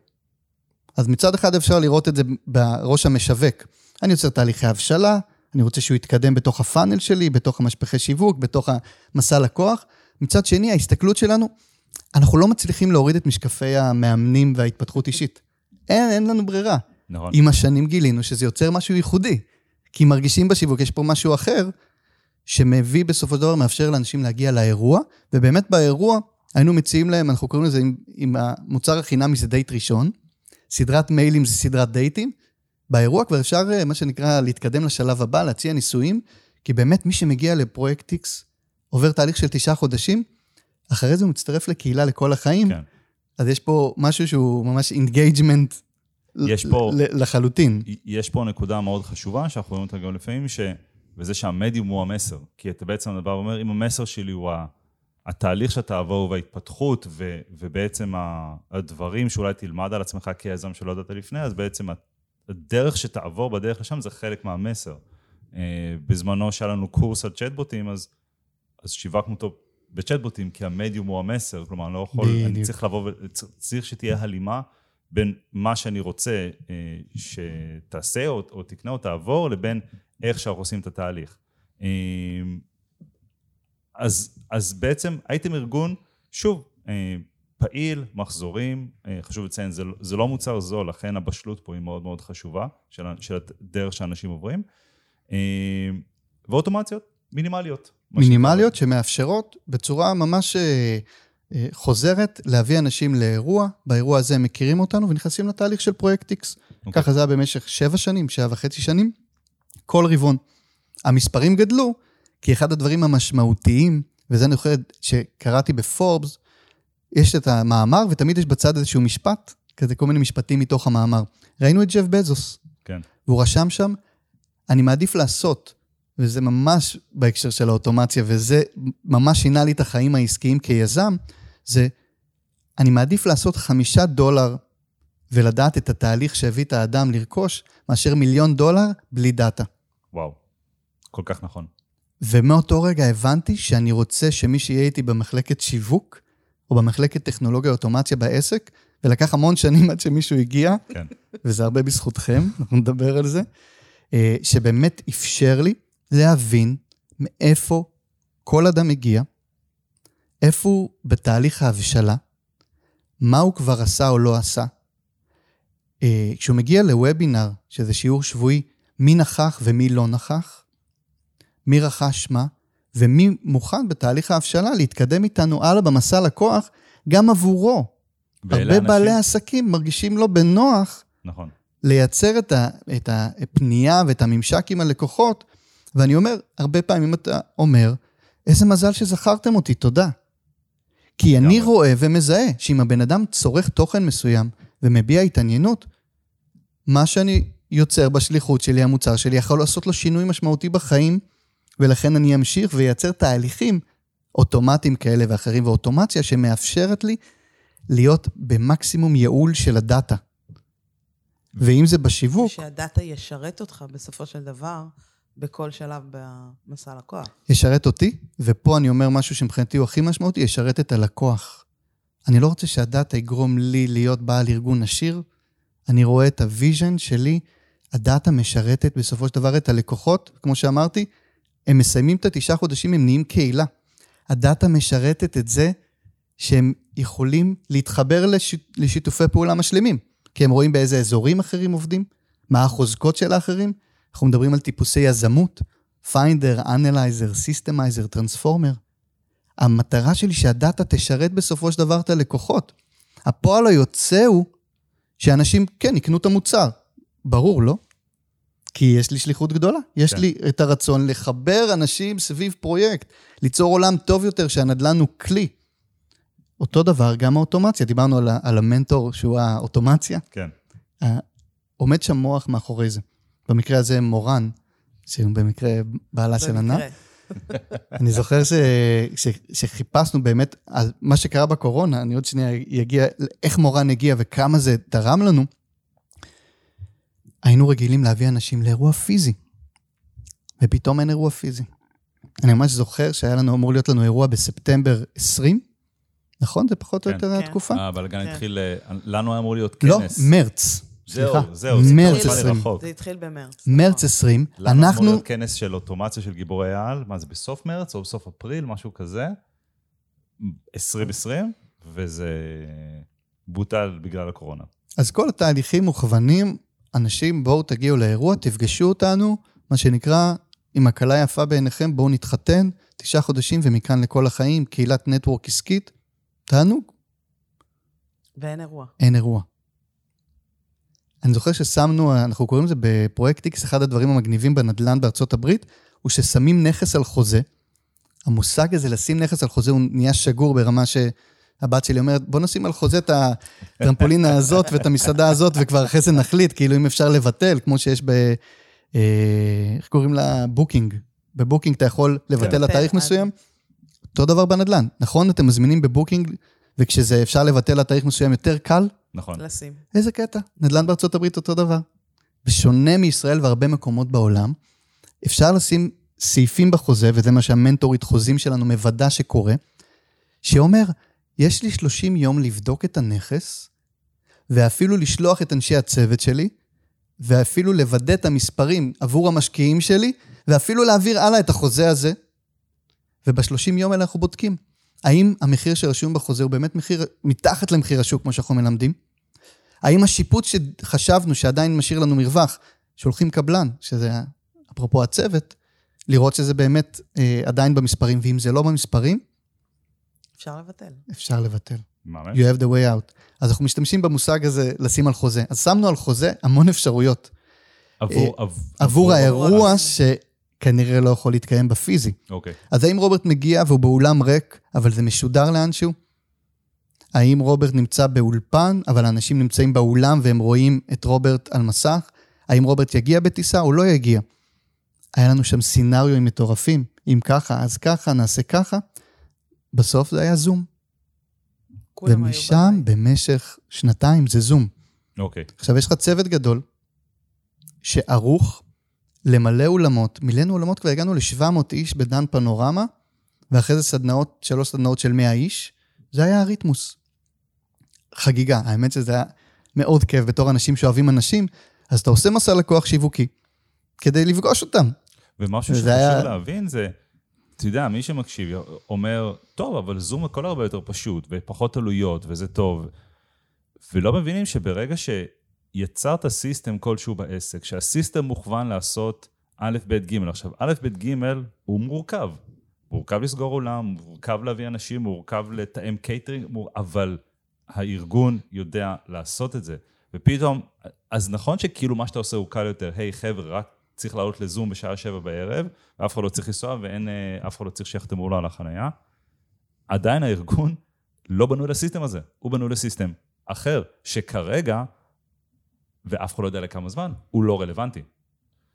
אז מצד אחד אפשר לראות את זה בראש המשווק. אני יוצר תהליכי הבשלה, אני רוצה שהוא יתקדם בתוך הפאנל שלי, בתוך המשפחי שיווק, בתוך המסע לקוח. מצד שני, ההסתכלות שלנו, אנחנו לא מצליחים להוריד את משקפי המאמנים וההתפתחות אישית. אין, אין לנו ברירה. נכון. עם השנים גילינו שזה יוצר משהו ייחודי. כי מרגישים בשיווק, יש פה משהו אחר, שמביא בסופו של דבר, מאפשר לאנשים להגיע לאירוע, ובאמת באירוע היינו מציעים להם, אנחנו קוראים לזה עם, עם המוצר החינמי זה דייט ראשון, סדרת מיילים זה סדרת דייטים, באירוע כבר אפשר, אה, מה שנקרא, להתקדם לשלב הבא, להציע ניסויים, כי באמת מי שמגיע לפרויקט X עובר תהליך של תשעה חודשים, אחרי זה הוא מצטרף לקהילה לכל החיים, כן. אז יש פה משהו שהוא ממש engagement יש פה- לחלוטין. יש פה נקודה מאוד חשובה, שאנחנו רואים אותה גם לפעמים, ש... וזה שהמדיום הוא המסר. כי אתה בעצם הדבר אומר, אם המסר שלי הוא ה... התהליך שאתה תעבור וההתפתחות, ו... ובעצם. הדברים שאולי תלמד על עצמך כיזם שלא ידעת לפני, אז בעצם הדרך שתעבור בדרך לשם זה חלק מהמסר. אה, בזמנו שהיה לנו קורס על צ'טבוטים, אז, אז שיווקנו אותו בצ'טבוטים, כי המדיום הוא המסר, כלומר, אני לא יכול, אני בדיוק. צריך לבוא. צריך שתהיה הלימה בין מה שאני רוצה אה, שתעשה או, או תקנה או תעבור, לבין איך שאנחנו עושים את התהליך. אה, אז, אז בעצם הייתם ארגון, שוב, אה, פעיל, מחזורים, חשוב לציין, זה, לא- זה לא מוצר זול, לכן הבשלות פה היא מאוד מאוד חשובה, של, של הדרך שאנשים עוברים. ואוטומציות מינימליות. מינימליות שמאפשרות בצורה ממש אה, אה, חוזרת להביא אנשים לאירוע, באירוע הזה הם מכירים אותנו ונכנסים לתהליך של פרויקט X. אוקיי. ככה זה היה במשך שבע שנים, שבע וחצי שנים, כל רבעון. המספרים גדלו, כי אחד הדברים המשמעותיים, וזה אני זוכר שקראתי בפורבס, יש את המאמר ותמיד יש בצד איזשהו משפט, כזה כל מיני משפטים מתוך המאמר. ראינו את ג'ף בזוס, כן, והוא רשם שם, אני מעדיף לעשות, וזה ממש בהקשר של האוטומציה, וזה ממש שינה לי את החיים העסקיים כיזם, זה, אני מעדיף לעשות חמישה דולר ולדעת את התהליך שהביא את האדם לרכוש, מאשר מיליון דולר בלי דאטה. וואו, כל כך נכון. ומאותו רגע הבנתי שאני רוצה שמי שיהיה איתי במחלקת שיווק, או במחלקת טכנולוגיה אוטומציה בעסק, ולקח המון שנים עד שמישהו הגיע, כן. וזה הרבה בזכותכם, אנחנו נדבר על זה, אה, שבאמת אפשר לי להבין מאיפה כל אדם מגיע, איפה הוא בתהליך ההבשלה, מה הוא כבר עשה או לא עשה. אה, כשהוא מגיע לוובינר, שזה שיעור שבועי, מי נכח ומי לא נכח, מי רכש מה, ומי מוכן בתהליך ההבשלה להתקדם איתנו הלאה במסע לקוח, גם עבורו. הרבה אנשים- בעלי עסקים מרגישים לא בנוח נכון. לייצר את, ה, את הפנייה ואת הממשק עם הלקוחות, ואני אומר, הרבה פעמים אתה אומר, איזה מזל שזכרתם אותי, תודה. כי אני לגמרי. רואה ומזהה שאם הבן אדם צורך תוכן מסוים ומביע התעניינות, מה שאני יוצר בשליחות שלי, המוצר שלי, יכול לעשות לו שינוי משמעותי בחיים, ולכן אני אמשיך וייצר תהליכים אוטומטיים כאלה ואחרים, ואוטומציה שמאפשרת לי להיות במקסימום ייעול של הדאטה. ואם זה בשיווק, שהדאטה ישרת אותך בסופו של דבר בכל שלב במסע לקוח. ישרת אותי, ופה אני אומר משהו שמבחינתי הוא הכי משמעותי, ישרת את הלקוח. אני לא רוצה שהדאטה יגרום לי להיות בעל ארגון עשיר, אני רואה את ה vision שלי, הדאטה משרתת בסופו של דבר את הלקוחות, כמו שאמרתי, הם מסיימים את התשעה חודשים, הם נהיים קהילה. הדאטה משרתת את זה שהם יכולים להתחבר לש... לשיתופי פעולה משלימים, כי הם רואים באיזה אזורים אחרים עובדים, מה החוזקות של האחרים. אנחנו מדברים על טיפוסי יזמות, finder, analyzer, systemizer, transformer. המטרה שלי שהדאטה תשרת בסופו של דבר את הלקוחות. הפועל היוצא הוא שאנשים, כן, יקנו את המוצר. ברור, לא? כי יש לי שליחות גדולה. יש כן. לי את הרצון לחבר אנשים סביב פרויקט, ליצור עולם טוב יותר, שהנדל"ן הוא כלי. אותו דבר, גם האוטומציה. דיברנו על, על המנטור שהוא האוטומציה. כן. עומד שם מוח מאחורי זה. במקרה הזה מורן, שהוא במקרה בעלה של ענת. *laughs* אני זוכר ש... ש... שחיפשנו באמת על מה שקרה בקורונה, אני עוד שנייה אגיע, איך מורן הגיע וכמה זה תרם לנו. היינו רגילים להביא אנשים לאירוע פיזי, ופתאום אין אירוע פיזי. אני ממש זוכר שהיה לנו, אמור להיות לנו אירוע בספטמבר 20, נכון? זה פחות או כן. יותר כן. התקופה? הבלגן כן. התחיל, אה, לנו היה אמור להיות לא, כנס. מרץ. זהו, סליחה. זהו, זה מרץ כבר נשמע לי 20. רחוק. זה התחיל במרץ. מרץ 20, לנו אמור אנחנו... להיות כנס של אוטומציה של גיבורי על, מה זה, בסוף מרץ או בסוף אפריל, משהו כזה, 2020, וזה בוטל בגלל הקורונה. אז כל התהליכים מוכוונים, אנשים, בואו תגיעו לאירוע, תפגשו אותנו, מה שנקרא, אם הכלה יפה בעיניכם, בואו נתחתן, תשעה חודשים ומכאן לכל החיים, קהילת נטוורק עסקית, תענוג, ואין אירוע. אין אירוע. אני זוכר ששמנו, אנחנו קוראים לזה בפרויקט X, אחד הדברים המגניבים בנדל"ן בארצות הברית, הוא ששמים נכס על חוזה. המושג הזה, לשים נכס על חוזה, הוא נהיה שגור ברמה שהבת שלי אומרת, בוא נשים על חוזה את הטרמפולינה *laughs* הזאת ואת המסעדה הזאת, וכבר אחרי זה נחליט, כאילו אם אפשר לבטל, כמו שיש ב... אה, איך קוראים לה? בוקינג. בבוקינג אתה יכול לבטל כן. לתאריך עד- מסוים. אותו דבר בנדל"ן. נכון, אתם מזמינים בבוקינג, וכשזה אפשר לבטל לתאריך מסוים יותר קל, נכון. לשים. איזה קטע. נדל"ן בארצות הברית אותו דבר. בשונה מישראל והרבה מקומות בעולם, אפשר לשים סעיפים בחוזה, וזה מה שהמנטורית חוזים שלנו מוודא שקורה, שאומר, יש לי 30 יום לבדוק את הנכס, ואפילו לשלוח את אנשי הצוות שלי, ואפילו לוודא את המספרים עבור המשקיעים שלי, ואפילו להעביר הלאה את החוזה הזה. וב-30 יום האלה אנחנו בודקים. האם המחיר שרשום בחוזה הוא באמת מחיר מתחת למחיר השוק, כמו שאנחנו מלמדים? האם השיפוץ שחשבנו שעדיין משאיר לנו מרווח, שולחים קבלן, שזה אפרופו הצוות, לראות שזה באמת אה, עדיין במספרים, ואם זה לא במספרים, אפשר לבטל. אפשר לבטל. ממש. You have the way out. אז אנחנו משתמשים במושג הזה לשים על חוזה. אז שמנו על חוזה המון אפשרויות. עבור, עב- עבור האירוע ה- שכנראה לא יכול להתקיים בפיזי. אוקיי. אז האם רוברט מגיע והוא באולם ריק, אבל זה משודר לאנשהו? האם רוברט נמצא באולפן, אבל האנשים נמצאים באולם והם רואים את רוברט על מסך? האם רוברט יגיע בטיסה או לא יגיע? היה לנו שם סינריו מטורפים. אם ככה, אז ככה, נעשה ככה. בסוף זה היה זום. ומשם. במשך שנתיים, זה זום. אוקיי. עכשיו, יש לך צוות גדול שערוך למלא אולמות. מילאנו אולמות, כבר הגענו ל-700 איש בדן פנורמה, ואחרי זה סדנאות, שלוש סדנאות של 100 איש. זה היה הריתמוס. חגיגה. האמת שזה היה מאוד כיף בתור אנשים שאוהבים אנשים, אז אתה עושה מסע לקוח שיווקי כדי לפגוש אותם. ומשהו שחשוב היה- להבין זה, אתה יודע, מי שמקשיב אומר, טוב, אבל זום הכל הרבה יותר פשוט, ופחות עלויות, וזה טוב. ולא מבינים שברגע שיצרת system כלשהו בעסק, שה system מוכוון לעשות א', ב', ג', עכשיו, א', ב', ג', הוא מורכב. מורכב לסגור אולם, מורכב להביא אנשים, מורכב לתאם קייטרינג, מור... אבל הארגון יודע לעשות את זה. ופתאום, אז נכון שכאילו מה שאתה עושה הוא קל יותר, היי, חבר'ה, רק צריך לעלות לזום בשעה שבע בערב, ואף אחד לא צריך לנסוע ואין, אה, אף אחד לא צריך שיחתמו לו על החנייה. עדיין הארגון לא בנוי לסיסטם הזה, הוא בנוי לסיסטם אחר, שכרגע, ואף אחד לא יודע לכמה זמן, הוא לא רלוונטי.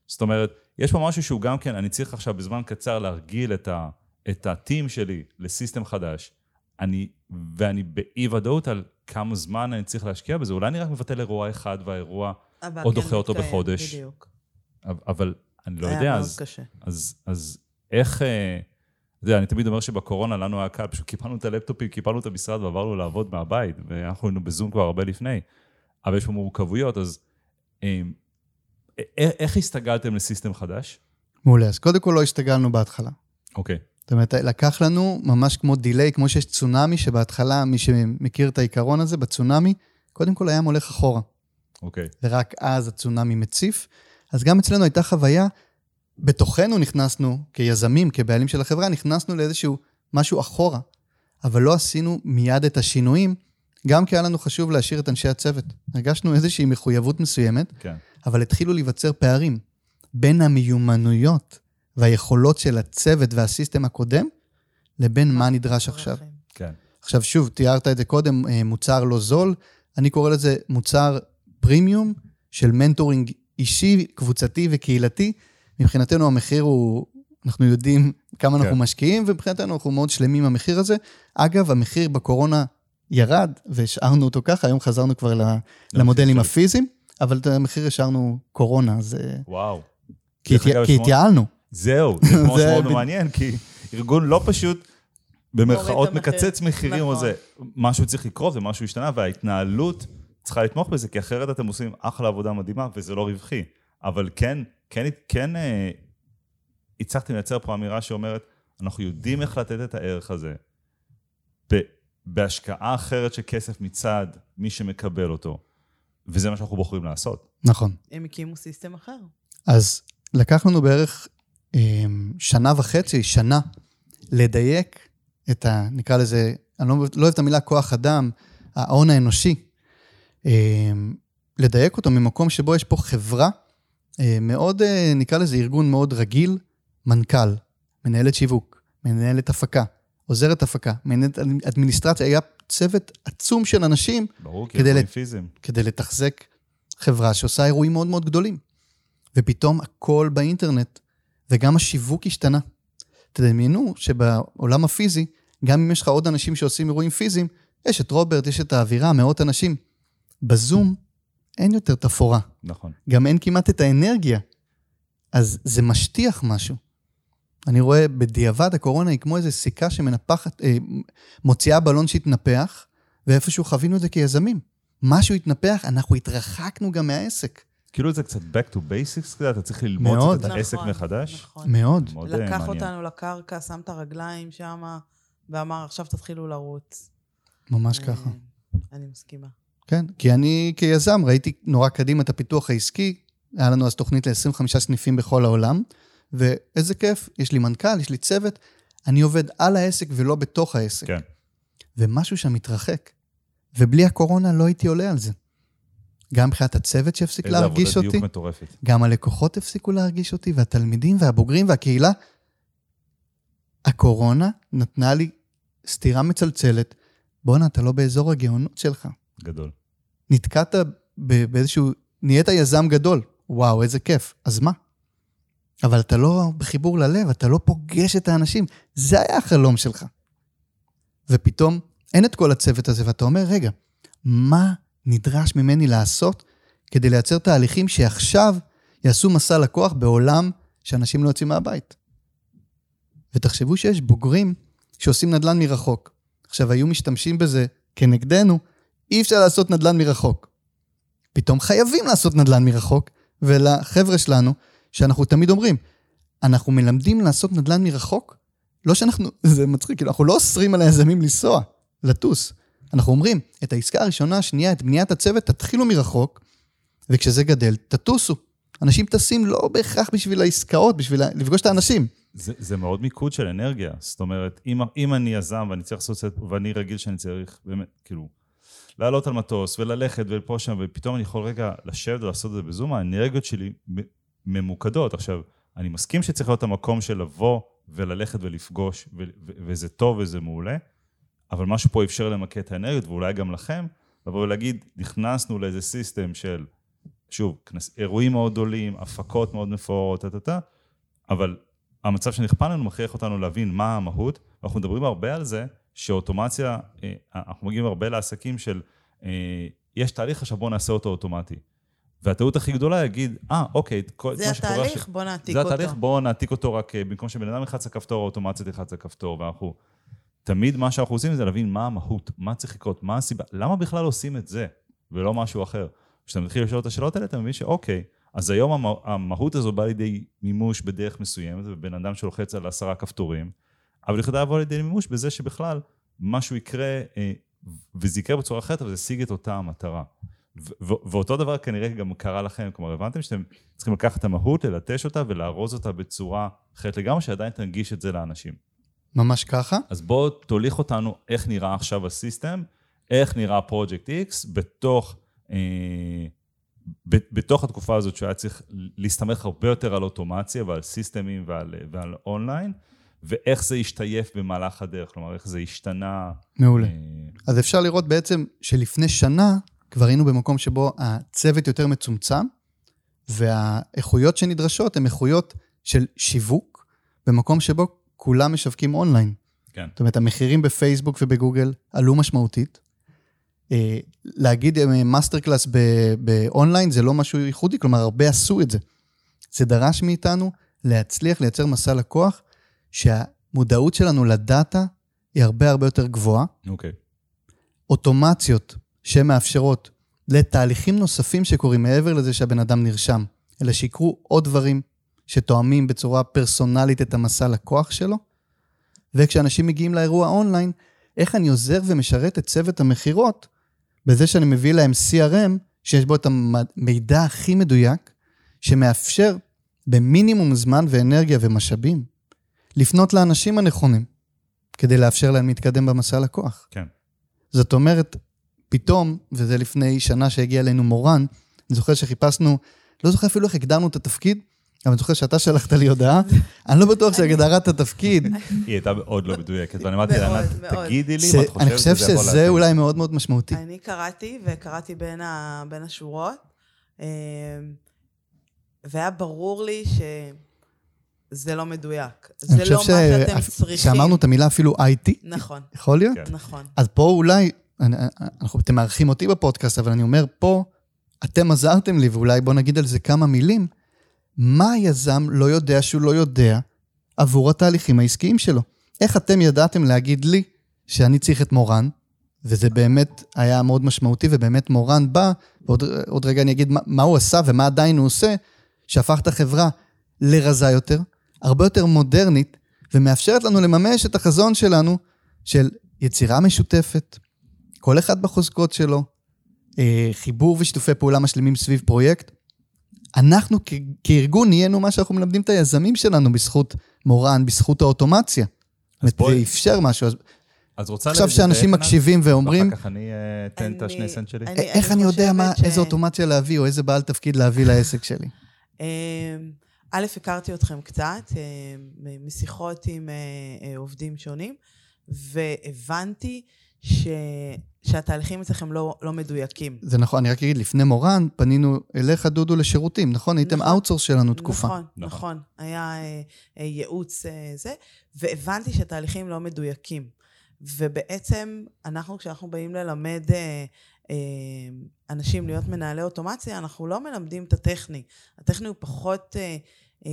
זאת אומרת, יש פה משהו שהוא גם כן, אני צריך עכשיו בזמן קצר להרגיל את, ה, את הטים שלי לסיסטם חדש, אני, ואני באי ודאות על כמה זמן אני צריך להשקיע בזה. אולי אני רק מבטל אירוע אחד והאירוע או כן דוחה אותו בחודש. בדיוק. אבל אני לא יודע, אז, אז, אז איך... אה, אתה יודע, אני תמיד אומר שבקורונה לנו היה קל, פשוט קיפלנו את הלפטופים, קיפלנו את המשרד ועברנו לעבוד מהבית, ואנחנו היינו בזום כבר הרבה לפני. אבל יש פה מורכבויות, אז אה, אה, איך הסתגלתם לסיסטם חדש? מעולה, אז קודם כל לא הסתגלנו בהתחלה. אוקיי. זאת אומרת, לקח לנו ממש כמו דיליי, כמו שיש צונאמי, שבהתחלה, מי שמכיר את העיקרון הזה, בצונאמי, קודם כל הים הולך אחורה. אוקיי. ורק אז הצונאמי מציף. אז גם אצלנו הייתה חוויה, בתוכנו נכנסנו, כיזמים, כבעלים של החברה, נכנסנו לאיזשהו משהו אחורה, אבל לא עשינו מיד את השינויים, גם כי היה לנו חשוב להשאיר את אנשי הצוות. הרגשנו איזושהי מחויבות מסוימת, כן. אבל התחילו להיווצר פערים בין המיומנויות והיכולות של הצוות והסיסטם הקודם, לבין מה נדרש עכשיו. כן. עכשיו, שוב, תיארת את זה קודם, אה, מוצר לא זול, אני קורא לזה מוצר פרימיום של מנטורינג אישי, קבוצתי וקהילתי. מבחינתנו המחיר הוא, אנחנו יודעים כמה כן. אנחנו משקיעים, ומבחינתנו אנחנו מאוד שלמים עם המחיר הזה. אגב, המחיר בקורונה ירד, והשארנו אותו ככה, היום חזרנו כבר למודלים הפיזיים, אבל את המחיר השארנו קורונה, אז... וואו. כי, התייע, כי התייעלנו. זהו, זה כמו *laughs* מאוד מעניין, כי ארגון לא פשוט, במרכאות, מקצץ מחירים או זה. נכון. משהו צריך לקרות ומשהו השתנה, וההתנהלות צריכה לתמוך בזה, כי אחרת אתם עושים אחלה עבודה מדהימה, וזה לא רווחי. אבל כן, כן, כן אה, הצלחתם לייצר פה אמירה שאומרת, אנחנו יודעים איך לתת את הערך הזה, בהשקעה אחרת של כסף מצד מי שמקבל אותו, וזה מה שאנחנו בוחרים לעשות. נכון. הם הקימו סיסטם אחר. אז לקח לנו בערך אה, שנה וחצי, שנה, לדייק את ה... נקרא לזה, אני לא, לא אוהב את המילה כוח אדם, ההון האנושי, אה, לדייק אותו ממקום שבו יש פה חברה אה, מאוד, אה, נקרא לזה ארגון מאוד רגיל, מנכ"ל, מנהלת שיווק, מנהלת הפקה, עוזרת הפקה, מנהלת אדמיניסטרציה, היה צוות עצום של אנשים. ברור, כי אירועים פיזיים. כדי לתחזק חברה שעושה אירועים מאוד מאוד גדולים. ופתאום הכל באינטרנט, וגם השיווק השתנה. תדמיינו שבעולם הפיזי, גם אם יש לך עוד אנשים שעושים אירועים פיזיים, יש את רוברט, יש את האווירה, מאות אנשים. בזום אין יותר תפאורה. נכון. גם אין כמעט את האנרגיה. אז זה משטיח משהו. אני רואה בדיעבד הקורונה היא כמו איזו סיכה שמנפחת, אה, מוציאה בלון שהתנפח, ואיפשהו חווינו את זה כיזמים. משהו התנפח, אנחנו התרחקנו גם מהעסק. כאילו זה קצת back to basics כזה, אתה צריך ללמוד מאוד. את העסק נכון, מחדש. נכון. מאוד. מאוד לקח מעניין. אותנו לקרקע, שם את הרגליים שם, ואמר, עכשיו תתחילו לרוץ. ממש אה, ככה. אני מסכימה. כן, כי אני כיזם ראיתי נורא קדימה את הפיתוח העסקי, היה לנו אז תוכנית ל-25 סניפים בכל העולם, ואיזה כיף, יש לי מנכ"ל, יש לי צוות, אני עובד על העסק ולא בתוך העסק. כן. ומשהו שם מתרחק. ובלי הקורונה לא הייתי עולה על זה. גם מבחינת הצוות שהפסיק להרגיש אותי. איזה עבודת דיוק מטורפת. גם הלקוחות הפסיקו להרגיש אותי, והתלמידים והבוגרים והקהילה. הקורונה נתנה לי סטירה מצלצלת, בואנה, אתה לא באזור הגאונות שלך. גדול. נתקעת באיזשהו, נהיית יזם גדול. וואו, איזה כיף. אז מה? אבל אתה לא בחיבור ללב, אתה לא פוגש את האנשים. זה היה החלום שלך. ופתאום אין את כל הצוות הזה, ואתה אומר, רגע, מה נדרש ממני לעשות כדי לייצר תהליכים שעכשיו יעשו מסע לקוח בעולם שאנשים לא יוצאים מהבית? ותחשבו שיש בוגרים שעושים נדל"ן מרחוק. עכשיו, היו משתמשים בזה כנגדנו, אי אפשר לעשות נדל"ן מרחוק. פתאום חייבים לעשות נדל"ן מרחוק, ולחבר'ה שלנו, שאנחנו תמיד אומרים, אנחנו מלמדים לעשות נדל"ן מרחוק לא שאנחנו, *laughs* זה מצחיק, כאילו, אנחנו לא אוסרים על היזמים לנסוע, לטוס. אנחנו אומרים, את העסקה הראשונה, השנייה, את בניית הצוות, תתחילו מרחוק, וכשזה גדל, תטוסו. אנשים טסים לא בהכרח בשביל העסקאות, בשביל לפגוש את האנשים. זה, זה מאוד מיקוד של אנרגיה. זאת אומרת, אם, אם אני יזם ואני צריך לעשות את ואני רגיל שאני צריך באמת, כאילו, לעלות על מטוס וללכת ולפה שם, ופתאום אני יכול רגע לשבת ולעשות את זה בזום, האנרגיות שלי ממוקדות. עכשיו, אני מסכים שצריך להיות המקום של לבוא וללכת ולפגוש, ו- ו- וזה טוב וזה מעולה, אבל משהו פה אפשר למקד את האנרגיות, ואולי גם לכם, לבוא ולהגיד, נכנסנו לאיזה סיסטם של, שוב, אירועים מאוד גדולים, הפקות מאוד מפוארות, טה-טה-טה, אבל המצב שנכפה לנו מכריח אותנו להבין מה המהות, ואנחנו מדברים הרבה על זה, שאוטומציה, אה, אנחנו מגיעים הרבה לעסקים של, אה, יש תהליך, עכשיו בואו נעשה אותו אוטומטי. והטעות הכי גדולה יגיד, אה, ah, אוקיי, כל מה שקורה... זה התהליך, ש... בוא נעתיק אותו. זה התהליך, בואו נעתיק אותו רק אה, במקום שבן אדם ילחץ לכפתור, האוטומציה תלחץ לכפתור, ואנחנו... תמיד מה שאנחנו עושים זה להבין מה המהות, מה צריך לקרות, מה הסיבה, למה בכלל עושים את זה, ולא משהו אחר. כשאתה מתחיל לשאול את השאלות האלה, אתה מבין שאוקיי, אז היום המה, המהות הזו באה לידי מימוש בדרך מסוימת, ובן אדם שלוחץ על עשרה כפתורים, אבל יכולה לבוא לידי מימוש בזה שבכלל משהו יקרה, אה, וזה יקרה בצורה אחרת, אבל זה ישיג את אותה המטרה. ואותו דבר כנראה גם קרה לכם, כלומר הבנתם שאתם צריכים לקחת את המהות, ללטש אותה ולארוז אותה בצורה אחרת לגמרי, שעדיין תנגיש את זה לאנשים. ממש ככה? אז בואו תוליך אותנו איך נראה עכשיו הסיסטם, איך נראה פרויקט X בתוך, אה, ב, בתוך התקופה הזאת שהיה צריך להסתמך הרבה יותר על אוטומציה ועל סיסטמים ועל, ועל אונליין, ואיך זה השתייף במהלך הדרך, כלומר איך זה השתנה. מעולה. אה... אז אפשר לראות בעצם שלפני שנה כבר היינו במקום שבו הצוות יותר מצומצם, והאיכויות שנדרשות הן איכויות של שיווק, במקום שבו כולם משווקים אונליין. כן. זאת אומרת, המחירים בפייסבוק ובגוגל עלו משמעותית. אה, להגיד master class ב online זה לא משהו ייחודי, כלומר, הרבה עשו את זה. זה דרש מאיתנו להצליח לייצר מסע לקוח, שהמודעות שלנו לדאטה היא הרבה הרבה יותר גבוהה. אוקיי. Okay. אוטומציות שמאפשרות לתהליכים נוספים שקורים מעבר לזה שהבן אדם נרשם, אלא שיקרו עוד דברים שתואמים בצורה פרסונלית את המסע לקוח שלו. וכשאנשים מגיעים לאירוע אונליין, איך אני עוזר ומשרת את צוות המכירות בזה שאני מביא להם CRM שיש בו את המידע הכי מדויק, שמאפשר במינימום זמן ואנרגיה ומשאבים לפנות לאנשים הנכונים, כדי לאפשר להם להתקדם במסע לקוח. כן. זאת אומרת, פתאום, וזה לפני שנה שהגיע אלינו מורן, אני זוכר שחיפשנו, לא זוכר אפילו איך הגדרנו את התפקיד, אבל אני זוכר שאתה שלחת לי הודעה, אני לא בטוח שהגדרת התפקיד. היא הייתה מאוד לא מדויקת, ואני אמרתי לה, תגידי לי מה את חושבת אני חושב שזה אולי מאוד מאוד משמעותי. אני קראתי, וקראתי בין השורות, אמ, והיה ברור לי שזה לא מדויק. זה לא מה שאתם צריכים. שאמרנו את המילה אפילו IT. נכון. יכול להיות? נכון. אז פה אולי אני, אנחנו, אתם מארחים אותי בפודקאסט, אבל אני אומר פה, אתם עזרתם לי, ואולי בואו נגיד על זה כמה מילים. מה היזם לא יודע שהוא לא יודע עבור התהליכים העסקיים שלו? איך אתם ידעתם להגיד לי שאני צריך את מורן, וזה באמת היה מאוד משמעותי, ובאמת מורן בא, ועוד רגע אני אגיד מה, מה הוא עשה ומה עדיין הוא עושה, שהפך את החברה לרזה יותר, הרבה יותר מודרנית, ומאפשרת לנו לממש את החזון שלנו של יצירה משותפת, כל אחד בחוזקות שלו, אה, חיבור ושיתופי פעולה משלימים סביב פרויקט. אנחנו כארגון נהיינו מה שאנחנו מלמדים את היזמים שלנו בזכות מורן, בזכות האוטומציה. זה אפשר משהו. אז, אז רוצה... עכשיו שאנשים מקשיבים ואומרים... אחר כך אני אה, אתן את השני סנט שלי. אני, איך אני, אני יודע מה, ש... איזה אוטומציה להביא, או איזה בעל תפקיד להביא לעסק שלי? אמ, א', הכרתי אתכם קצת, אה, משיחות עם עובדים שונים, והבנתי ש... שהתהליכים אצלכם לא, לא מדויקים. זה נכון, אני רק אגיד, לפני מורן פנינו אליך, דודו, לשירותים, נכון? הייתם נכון, outsource שלנו תקופה. נכון, נכון. נכון. היה אה, אה, ייעוץ אה, זה, והבנתי שהתהליכים לא מדויקים. ובעצם, אנחנו, כשאנחנו באים ללמד אה, אה, אנשים להיות מנהלי אוטומציה, אנחנו לא מלמדים את הטכני. הטכני הוא פחות... אה, אה,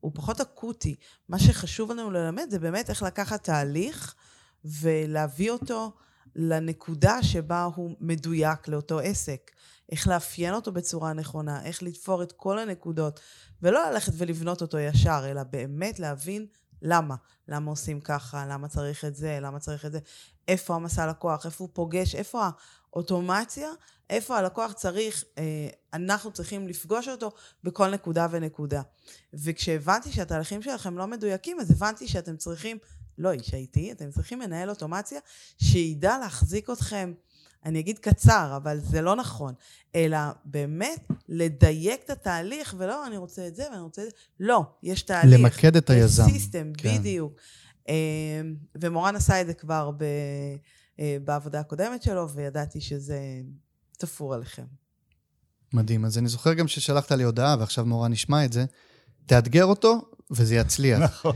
הוא פחות אקוטי. מה שחשוב לנו ללמד זה באמת איך לקחת תהליך ולהביא אותו לנקודה שבה הוא מדויק לאותו עסק. איך לאפיין אותו בצורה נכונה, איך לתפור את כל הנקודות, ולא ללכת ולבנות אותו ישר, אלא באמת להבין למה? למה עושים ככה? למה צריך את זה? למה צריך את זה? איפה המסע לקוח? איפה הוא פוגש? איפה האוטומציה? איפה הלקוח צריך, אה, אנחנו צריכים לפגוש אותו בכל נקודה ונקודה. וכשהבנתי שהתהליכים שלכם לא מדויקים, אז הבנתי שאתם צריכים, לא איש IT, אתם צריכים מנהל אוטומציה שידע להחזיק אתכם אני אגיד קצר, אבל זה לא נכון, אלא באמת לדייק את התהליך, ולא, אני רוצה את זה ואני רוצה את זה, לא, יש תהליך. למקד את היזם. יש סיסטם, כן. בדיוק. אמ, ומורן עשה את זה כבר ב, אה, בעבודה הקודמת שלו, וידעתי שזה תפור עליכם. מדהים. אז אני זוכר גם ששלחת לי הודעה, ועכשיו מורן ישמע את זה, תאתגר אותו, וזה יצליח. נכון.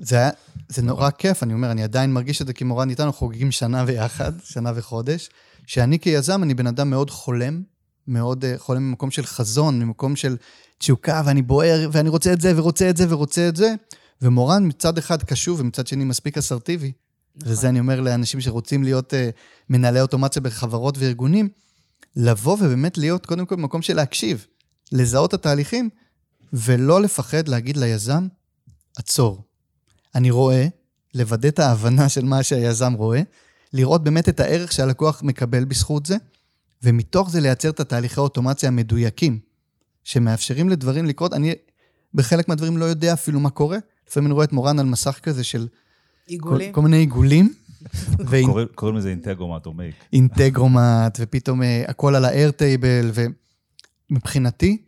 זה, זה נורא כיף, אני אומר, אני עדיין מרגיש את זה כי מורן איתנו חוגגים שנה ביחד, שנה וחודש. שאני כיזם, אני בן אדם מאוד חולם, מאוד uh, חולם ממקום של חזון, ממקום של תשוקה, ואני בוער, ואני רוצה את זה, ורוצה את זה, ורוצה את זה. ומורן מצד אחד קשוב, ומצד שני מספיק אסרטיבי. נכון. וזה אני אומר לאנשים שרוצים להיות uh, מנהלי אוטומציה בחברות וארגונים, לבוא ובאמת להיות קודם כל במקום של להקשיב, לזהות את התהליכים, ולא לפחד להגיד ליזם, עצור. אני רואה, לוודא את ההבנה של מה שהיזם רואה, לראות באמת את הערך שהלקוח מקבל בזכות זה, ומתוך זה לייצר את התהליכי האוטומציה המדויקים, שמאפשרים לדברים לקרות. אני בחלק מהדברים לא יודע אפילו מה קורה. לפעמים אני רואה את מורן על מסך כזה של... עיגולים. כל, כל מיני עיגולים. *laughs* קוראים לזה אינטגרומט או מייק. אינטגרומט, ופתאום uh, הכל על האיירטייבל, ומבחינתי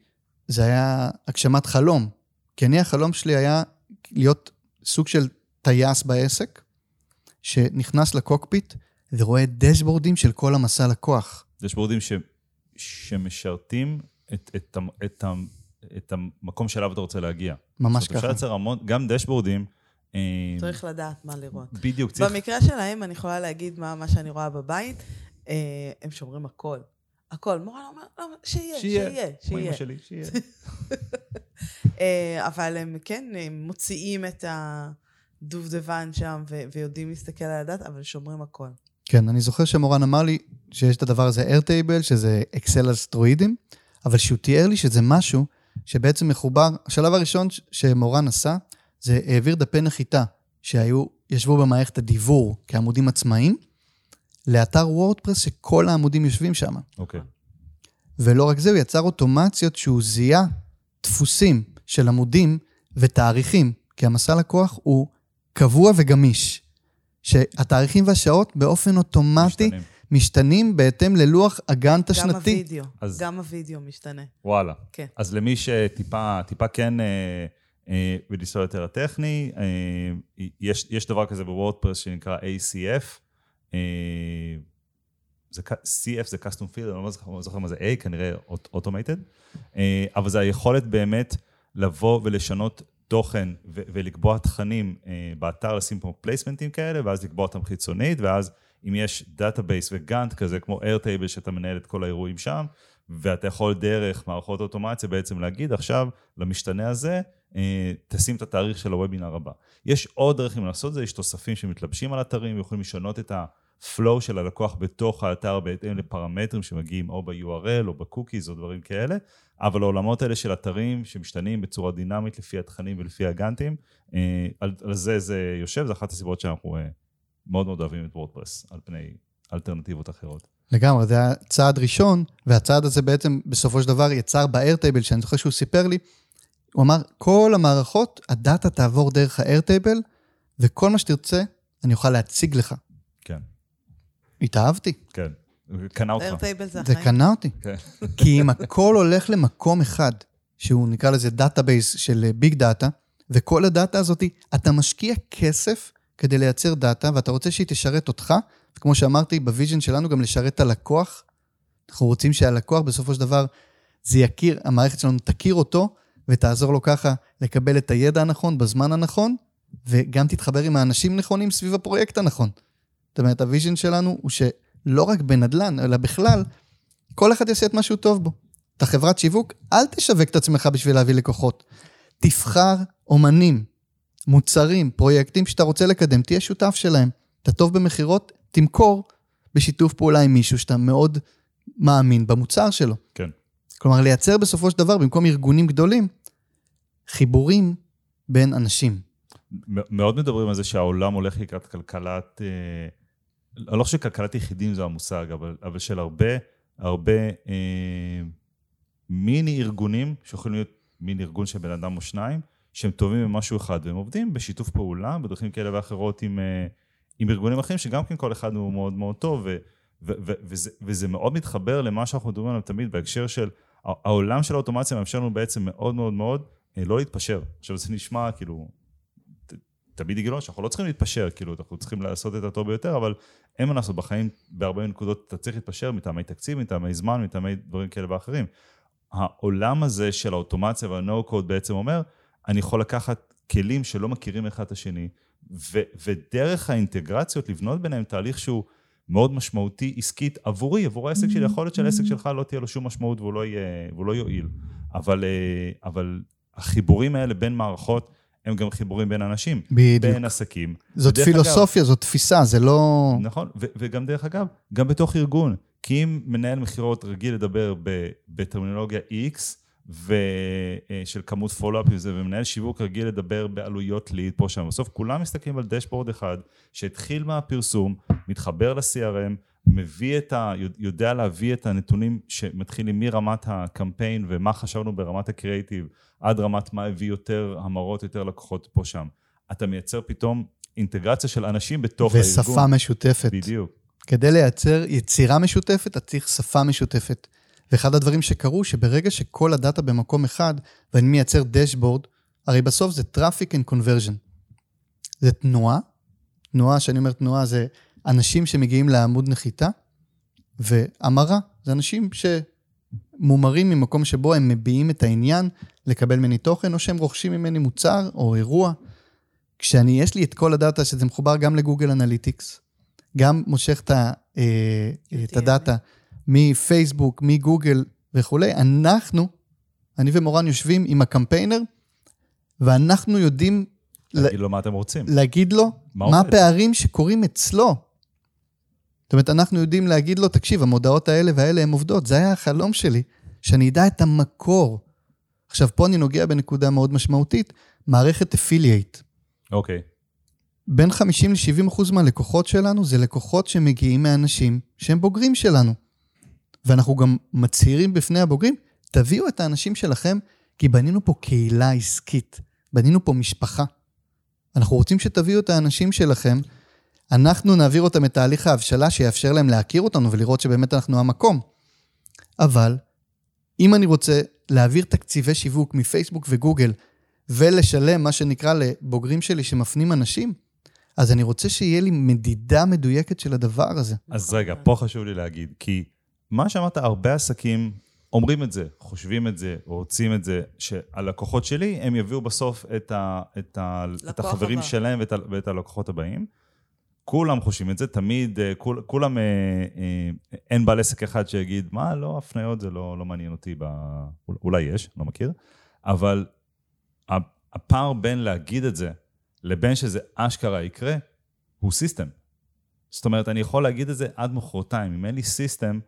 זה היה הגשמת חלום. כי אני, החלום שלי היה להיות סוג של טייס בעסק, שנכנס לקוקפיט ורואה דשבורדים של כל המסע לקוח. דשבורדים ש... שמשרתים את, את, את, את, המקום שאליו אתה רוצה להגיע. ממש ככה. אפשר לייצר המון, גם דשבורדים. אה, צריך לדעת מה לראות. בדיוק, צריך... במקרה שלהם, אני יכולה להגיד מה, מה שאני רואה בבית, אה, הם שומרים הכל. הכל. מורן אומר, לא, שיהיה, שיהיה, שיהיה. שיהיה. שלי, שיהיה. *laughs* אה, אבל הם כן הם מוציאים את ה... דובדבן שם ו- ויודעים להסתכל על הדת, אבל שומרים הכל. כן, אני זוכר שמורן אמר לי שיש את הדבר הזה איירטייבל, שזה אקסל על סטרואידים, אבל שהוא תיאר לי שזה משהו שבעצם מחובר, השלב הראשון שמורן עשה, זה העביר דפי נחיתה שהיו, ישבו במערכת הדיבור כעמודים עצמאיים, לאתר וורדפרס שכל העמודים יושבים שם. אוקיי. Okay. ולא רק זה, הוא יצר אוטומציות שהוא זיהה דפוסים של עמודים ותאריכים, כי המסע לקוח הוא קבוע וגמיש, שהתאריכים והשעות באופן אוטומטי משתנים, משתנים בהתאם ללוח הגאנט השנתי. גם הווידאו, אז... גם הווידאו משתנה. וואלה. כן. אז למי שטיפה טיפה כן, אה, אה, בניסוי יותר הטכני, אה, יש, יש דבר כזה בוורדפרס שנקרא ACF. אה, זה CF זה custom field, אני לא זוכר, לא מה זה A, כנראה automated, אה, אבל זה היכולת באמת לבוא ולשנות תוכן ולקבוע תכנים אה, באתר, לשים פה פלייסמנטים כאלה, ואז לקבוע אותם חיצונית, ואז אם יש database וגאנט כזה, כמו Airtable, שאתה מנהל את כל האירועים שם, ואתה יכול דרך מערכות אוטומציה בעצם להגיד, עכשיו, למשתנה הזה, תשים את התאריך של הוובינר הבא. יש עוד דרכים לעשות את זה, יש תוספים שמתלבשים על אתרים, ויכולים לשנות את ה-flow של הלקוח בתוך האתר בהתאם לפרמטרים שמגיעים או ב-URL או ב cookies או דברים כאלה. אבל העולמות האלה של אתרים שמשתנים בצורה דינמית לפי התכנים ולפי הגאנטים, אה, על, על זה זה יושב, זו אחת הסיבות שאנחנו אה, מאוד מאוד אוהבים את וורדפרס על פני אלטרנטיבות אחרות. לגמרי, זה היה צעד ראשון, והצעד הזה בעצם בסופו של דבר יצר ב-Airtable, שאני זוכר שהוא סיפר לי, הוא אמר, כל המערכות, הדאטה תעבור דרך ה-Airtable, וכל מה שתרצה, אני אוכל להציג לך. כן. התאהבתי. כן. קנה אותך. איירטייבל זה החיים. זה קנה אותי. כן. כי אם הכל הולך למקום אחד, שהוא נקרא לזה database של big data, וכל הדאטה הזאת, אתה משקיע כסף כדי לייצר דאטה, ואתה רוצה שהיא תשרת אותך, וכמו שאמרתי, ב vision שלנו גם לשרת את הלקוח. אנחנו רוצים שהלקוח בסופו של דבר, זה יכיר, המערכת שלנו תכיר אותו, ותעזור לו ככה לקבל את הידע הנכון בזמן הנכון, וגם תתחבר עם האנשים נכונים סביב הפרויקט הנכון. זאת אומרת, ה vision שלנו הוא ש... לא רק בנדל"ן, אלא בכלל, כל אחד יעשה את מה שהוא טוב בו. אתה חברת שיווק, אל תשווק את עצמך בשביל להביא לקוחות. תבחר אומנים, מוצרים, פרויקטים שאתה רוצה לקדם, תהיה שותף שלהם. אתה טוב במכירות, תמכור בשיתוף פעולה עם מישהו שאתה מאוד מאמין במוצר שלו. כן. כלומר, לייצר בסופו של דבר, במקום ארגונים גדולים, חיבורים בין אנשים. מאוד מדברים על זה שהעולם הולך לקראת כלכלת, אה, אני לא חושב שכלכלת יחידים זה המושג, אבל, אבל של הרבה, הרבה אה, מיני ארגונים, שיכולים להיות מיני ארגון של בן אדם או שניים, שהם טובים במשהו אחד, והם עובדים בשיתוף פעולה, בדרכים כאלה ואחרות עם, אה, עם ארגונים אחרים, שגם כן כל אחד הוא מאוד מאוד טוב, ו, ו, ו, וזה, וזה מאוד מתחבר למה שאנחנו מדברים עליו תמיד בהקשר של העולם של האוטומציה מאפשר לנו בעצם מאוד מאוד מאוד אה, לא להתפשר. עכשיו זה נשמע כאילו, ת- תמיד יגידו שאנחנו לא צריכים להתפשר, כאילו אנחנו צריכים לעשות את הטוב ביותר, אבל אין מה לעשות בחיים, בהרבה נקודות אתה צריך להתפשר מטעמי תקציב, מטעמי זמן, מטעמי דברים כאלה ואחרים. העולם הזה של האוטומציה והנו קוד בעצם אומר, אני יכול לקחת כלים שלא מכירים אחד את השני, ו- ודרך האינטגרציות לבנות ביניהם תהליך שהוא מאוד משמעותי עסקית עבורי, עבור העסק שלי, יכול להיות שלעסק שלך לא תהיה לו שום משמעות והוא לא, יהיה, והוא לא יועיל, אבל, אה, אבל החיבורים האלה בין מערכות הם גם חיבורים בין אנשים, בדיוק. בין עסקים. זאת פילוסופיה, זאת תפיסה, זה לא... נכון, ו- וגם דרך אגב, גם בתוך ארגון. כי אם מנהל מכירות רגיל לדבר בטרמינולוגיה X, ושל כמות פולו-אפ וזה, ומנהל שיווק רגיל לדבר בעלויות ליד פה שם. בסוף כולם מסתכלים על דשבורד אחד, שהתחיל מהפרסום, מתחבר ל-CRM, מביא את ה... יודע להביא את הנתונים שמתחילים מרמת הקמפיין ומה חשבנו ברמת הקריאיטיב, עד רמת מה הביא יותר המרות, יותר לקוחות פה שם. אתה מייצר פתאום אינטגרציה של אנשים בתוך הארגון. ושפה משותפת. בדיוק. כדי לייצר יצירה משותפת, אתה צריך שפה משותפת. ואחד הדברים שקרו, שברגע שכל הדאטה במקום אחד, ואני מייצר דשבורד, הרי בסוף זה traffic and conversion. זה תנועה, תנועה, שאני אומר תנועה, זה אנשים שמגיעים לעמוד נחיתה, והמרה, זה אנשים שמומרים ממקום שבו הם מביעים את העניין לקבל ממני תוכן, או שהם רוכשים ממני מוצר או אירוע. כשאני, יש לי את כל הדאטה, שזה מחובר גם ל Google Analytics, גם מושך את, ה, אה, את הדאטה מפייסבוק, מגוגל וכולי, אנחנו, אני ומורן יושבים עם הקמפיינר, ואנחנו יודעים להגיד לו מה אתם רוצים. להגיד לו מה מה? הפערים שקורים אצלו. זאת אומרת, אנחנו יודעים להגיד לו, תקשיב, המודעות האלה והאלה הן עובדות. זה היה החלום שלי, שאני אדע את המקור. עכשיו, פה אני נוגע בנקודה מאוד משמעותית, מערכת אפילייט. אוקיי. בין 50 ל-70 אחוז מהלקוחות שלנו זה לקוחות שמגיעים מאנשים שהם בוגרים שלנו. ואנחנו גם מצהירים בפני הבוגרים, תביאו את האנשים שלכם, כי בנינו פה קהילה עסקית, בנינו פה משפחה. אנחנו רוצים שתביאו את האנשים שלכם, אנחנו נעביר אותם את תהליך ההבשלה שיאפשר להם להכיר אותנו ולראות שבאמת אנחנו המקום. אבל אם אני רוצה להעביר תקציבי שיווק מפייסבוק וגוגל ולשלם מה שנקרא לבוגרים שלי שמפנים אנשים, אז אני רוצה שיהיה לי מדידה מדויקת של הדבר הזה. אז רגע, פה חשוב לי להגיד, כי מה שאמרת, הרבה עסקים אומרים את זה, חושבים את זה, רוצים את זה, שהלקוחות שלי, הם יביאו בסוף את, ה, את, ה, את החברים הבא. שלהם ואת, ה, ואת הלקוחות הבאים. כולם חושבים את זה, תמיד, אה, כול, כולם, אה, אה, אין בעל עסק אחד שיגיד, מה, לא, הפניות זה לא, לא מעניין אותי, ב... אולי יש, לא מכיר, אבל הפער בין להגיד את זה לבין שזה אשכרה יקרה, הוא system. זאת אומרת, אני יכול להגיד את זה עד מחרתיים. אם אין לי system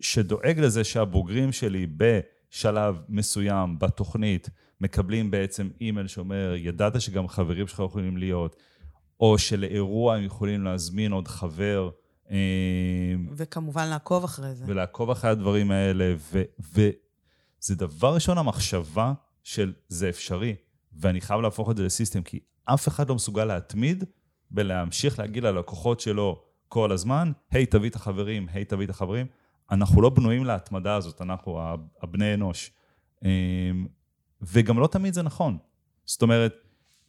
שדואג לזה שהבוגרים שלי בשלב מסוים בתוכנית מקבלים בעצם אימייל שאומר, ידעת שגם חברים שלך יכולים להיות, או שלאירוע הם יכולים להזמין עוד חבר, אה, וכמובן לעקוב אחרי זה. ולעקוב אחרי הדברים האלה, ו- וזה דבר ראשון המחשבה של זה אפשרי, ואני חייב להפוך את זה לסיסטם, כי אף אחד לא מסוגל להתמיד בלהמשיך להגיד ללקוחות שלו כל הזמן, היי, תביא את החברים, היי, תביא את החברים. אנחנו לא בנויים להתמדה הזאת, אנחנו הבני אנוש. אמ, וגם לא תמיד זה נכון. זאת אומרת,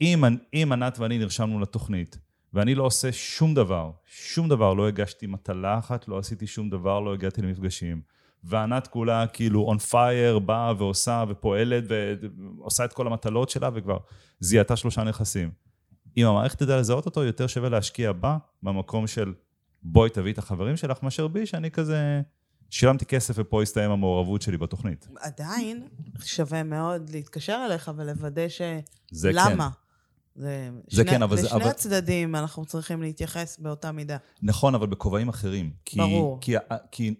אם, אם ענת ואני נרשמנו לתוכנית, ואני לא עושה שום דבר, שום דבר, לא הגשתי מטלה אחת, לא עשיתי שום דבר, לא הגעתי למפגשים. וענת כולה כאילו on fire, באה ועושה ופועלת ועושה את כל המטלות שלה וכבר זיהתה שלושה נכסים. אם המערכת תדע לזהות אותו, יותר שווה להשקיע בה, במקום של בואי תביאי את החברים שלך, מאשר בי, שאני כזה שילמתי כסף ופה הסתיים המעורבות שלי בתוכנית. עדיין שווה מאוד להתקשר אליך ולוודא ש... זה כן. זה, זה שני, כן, אבל זה- לשני אבל- הצדדים אנחנו צריכים להתייחס באותה מידה. נכון, אבל בכובעים אחרים. כי, ברור. כי, כי,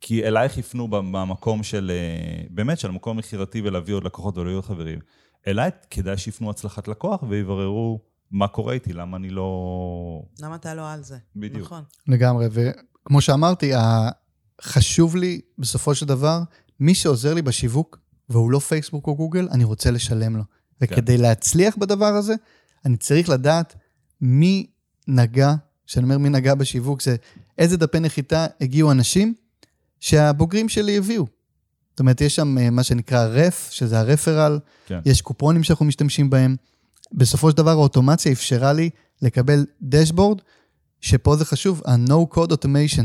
כי אלייך יפנו במקום של, אה, באמת, של המקום המכירתי ולהביא עוד לקוחות ולהביא עוד חברים. אליי כדאי שיפנו הצלחת לקוח ויבררו מה קורה איתי, למה אני לא... למה אתה לא על זה? בדיוק. נכון. לגמרי, וכמו שאמרתי, חשוב לי בסופו של דבר, מי שעוזר לי בשיווק, והוא לא פייסבוק או גוגל, אני רוצה לשלם לו. וכדי להצליח בדבר הזה, אני צריך לדעת מי נגע, כשאני אומר מי נגע בשיווק, זה איזה דפי נחיתה הגיעו אנשים שהבוגרים שלי הביאו. זאת אומרת, יש שם אה, מה שנקרא רף, שזה הרפרל, כן. יש קופונים שאנחנו משתמשים בהם. בסופו של דבר האוטומציה אפשרה לי לקבל דשבורד, שפה זה חשוב, ה-No Code Automation.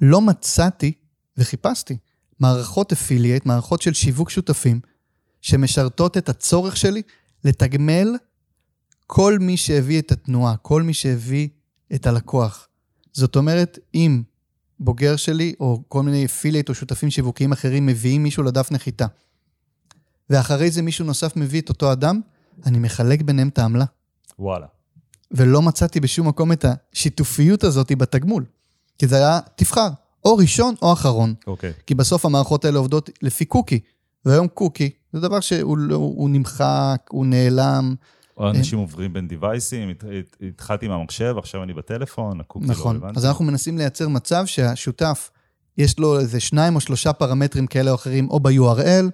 לא מצאתי וחיפשתי מערכות אפילייט, מערכות של שיווק שותפים, שמשרתות את הצורך שלי לתגמל כל מי שהביא את התנועה, כל מי שהביא את הלקוח. זאת אומרת, אם בוגר שלי, או כל מיני אפילייט או שותפים שיווקיים אחרים מביאים מישהו לדף נחיתה, ואחרי זה מישהו נוסף מביא את אותו אדם, אני מחלק ביניהם את העמלה. וואלה. ולא מצאתי בשום מקום את השיתופיות הזאת בתגמול. כי זה היה, תבחר, או ראשון או אחרון. אוקיי. כי בסוף המערכות האלה עובדות לפי קוקי, והיום קוקי זה דבר שהוא לא, הוא נמחק, הוא נעלם. או אנשים עוברים בין דיווייסים, הת- הת- התחלתי עם המחשב, עכשיו אני בטלפון, הקוקי לא נכון. רלוונטי. אז אנחנו מנסים לייצר מצב שהשותף, יש לו איזה שניים או שלושה פרמטרים כאלה או אחרים, או ב-URL,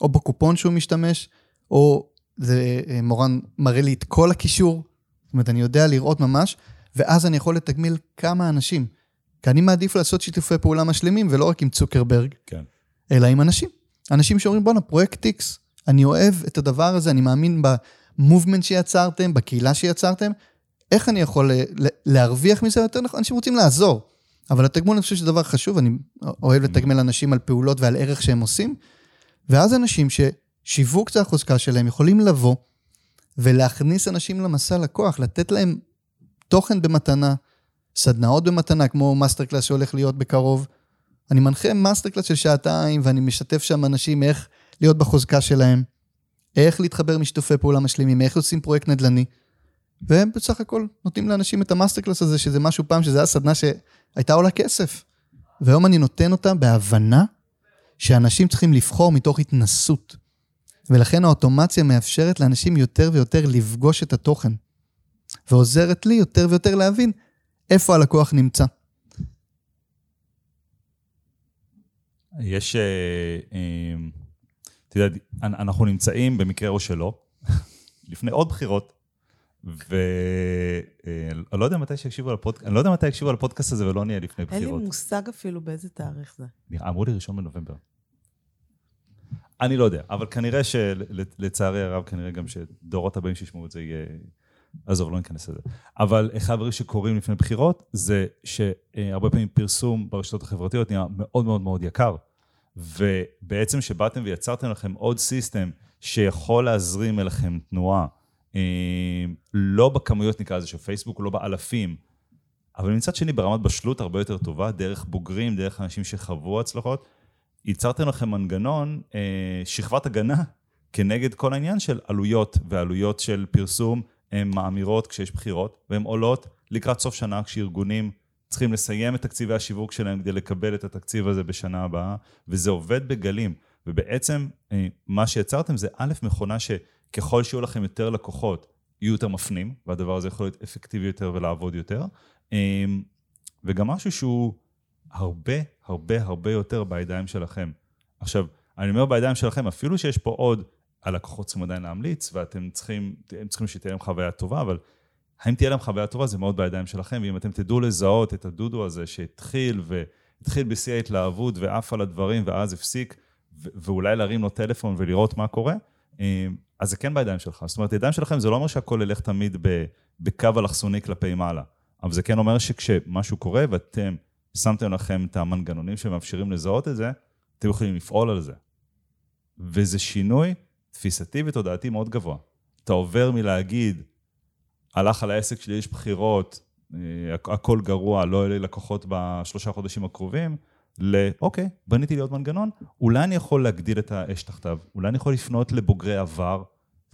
או בקופון שהוא משתמש, או זה, אה, מורן מראה לי את כל הקישור. זאת אומרת, אני יודע לראות ממש, ואז אני יכול לתגמיל כמה אנשים. כי אני מעדיף לעשות שיתופי פעולה משלימים, ולא רק עם צוקרברג, כן. אלא עם אנשים. אנשים שאומרים, בואנה, פרויקט X, אני אוהב את הדבר הזה, אני מאמין ב movement שיצרתם, בקהילה שיצרתם, איך אני יכול להרוויח מזה יותר נכון? אנשים רוצים לעזור. אבל התגמול, אני חושב שזה דבר חשוב, אני אוהב לתגמל אנשים על פעולות ועל ערך שהם עושים, ואז אנשים ששיווק זה החוזקה שלהם, יכולים לבוא ולהכניס אנשים למסע לקוח, לתת להם תוכן במתנה, סדנאות במתנה, כמו master class שהולך להיות בקרוב. אני מנחה master class של שעתיים, ואני משתף שם אנשים איך להיות בחוזקה שלהם, איך להתחבר משיתופי פעולה משלימים, איך עושים פרויקט נדל"ני. והם בסך הכל נותנים לאנשים את ה master class הזה, שזה משהו פעם, שזה היה סדנה שהייתה עולה כסף. והיום אני נותן אותה בהבנה שאנשים צריכים לבחור מתוך התנסות. ולכן האוטומציה מאפשרת לאנשים יותר ויותר לפגוש את התוכן. ועוזרת לי יותר ויותר להבין איפה הלקוח נמצא. יש, אה, אה, אתה יודע, אנ- אנחנו נמצאים, במקרה או שלא, *laughs* לפני עוד בחירות, ואני לא יודע מתי שיקשיבו על הפודקאסט, אני לא יודע מתי יקשיבו על הפודקאסט הזה ולא נהיה לפני אין לי בחירות. מושג אפילו באיזה תאריך זה. אמרו לי ראשון בנובמבר. אני לא יודע, אבל כנראה שלצערי הרב, כנראה גם שדורות הבאים שישמעו את זה יהיה... עזוב, לא ניכנס לזה. אבל אחד הדברים שקורים לפני בחירות, זה שהרבה פעמים פרסום ברשתות החברתיות נהיה מאוד מאוד מאוד יקר. ובעצם שבאתם ויצרתם לכם עוד סיסטם שיכול להזרים אליכם תנועה, אה, לא בכמויות נקרא לזה של פייסבוק, לא באלפים, אבל מצד שני ברמת בשלות הרבה יותר טובה, דרך בוגרים, דרך אנשים שחוו הצלחות, ייצרתם לכם מנגנון, אה, שכבת הגנה, כנגד כל העניין של עלויות, ועלויות של פרסום הן מאמירות כשיש בחירות, והן עולות לקראת סוף שנה כשארגונים צריכים לסיים את תקציבי השיווק שלהם כדי לקבל את התקציב הזה בשנה הבאה, וזה עובד בגלים. ובעצם אה, מה שיצרתם זה א', מכונה שככל שיהיו לכם יותר לקוחות, יהיו יותר מפנים, והדבר הזה יכול להיות אפקטיבי יותר ולעבוד יותר. אה, וגם משהו שהוא הרבה, הרבה, הרבה יותר בידיים שלכם. עכשיו, אני אומר בידיים שלכם, אפילו שיש פה עוד, הלקוחות צריכים עדיין להמליץ, ואתם צריכים, הם צריכים שתהיה להם חוויה טובה, אבל האם תהיה להם חוויה טובה זה מאוד בידיים שלכם, ואם אתם תדעו לזהות את הדודו הזה שהתחיל, והתחיל בשיא ההתלהבות ועף על הדברים, ואז הפסיק, ואולי להרים לו טלפון ולראות מה קורה, אה, אז זה כן בידיים שלך. זאת אומרת, הידיים שלכם זה לא אומר שהכל ילך תמיד בקו אלכסוני כלפי מעלה, אבל זה כן אומר שכשמשהו קורה ואתם שמתם לכם את המנגנונים שמאפשרים לזהות את זה, אתם יכולים לפעול על זה. וזה שינוי תפיסתי ותודעתי מאוד גבוה. אתה עובר מלהגיד, הלך על העסק שלי, יש בחירות, אה, הכ- הכל גרוע, לא יהיו לי לקוחות בשלושה חודשים הקרובים, ל, אוקיי, בניתי לי עוד מנגנון, אולי אני יכול להגדיל את האש תחתיו, אולי אני יכול לפנות לבוגרי עבר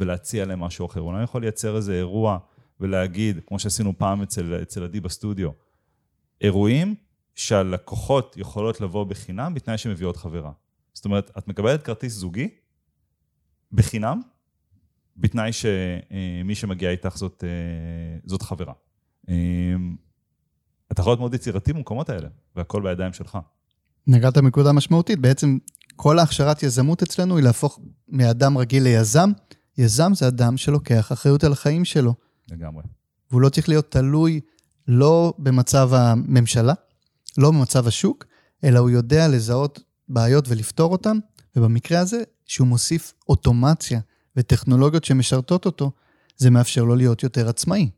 ולהציע להם משהו אחר, אולי אני יכול לייצר איזה אירוע ולהגיד, כמו שעשינו פעם אצל, אצל עדי בסטודיו, אירועים שהלקוחות יכולות לבוא בחינם בתנאי שמביאות חברה. זאת אומרת, את מקבלת כרטיס זוגי בחינם, בתנאי שמי שמגיע איתך זאת, אה, זאת חברה. אה, אתה יכול להיות מאוד יצירתי במקומות האלה, והכל בידיים שלך. נגעת בנקודה משמעותית, בעצם כל ההכשרת יזמות אצלנו היא להפוך מאדם רגיל ליזם. יזם זה אדם שלוקח אחריות על החיים שלו, לגמרי. והוא לא צריך להיות תלוי לא במצב הממשלה, לא במצב השוק, אלא הוא יודע לזהות בעיות ולפתור אותן, ובמקרה הזה, שהוא מוסיף אוטומציה וטכנולוגיות שמשרתות אותו, זה מאפשר לו להיות יותר עצמאי.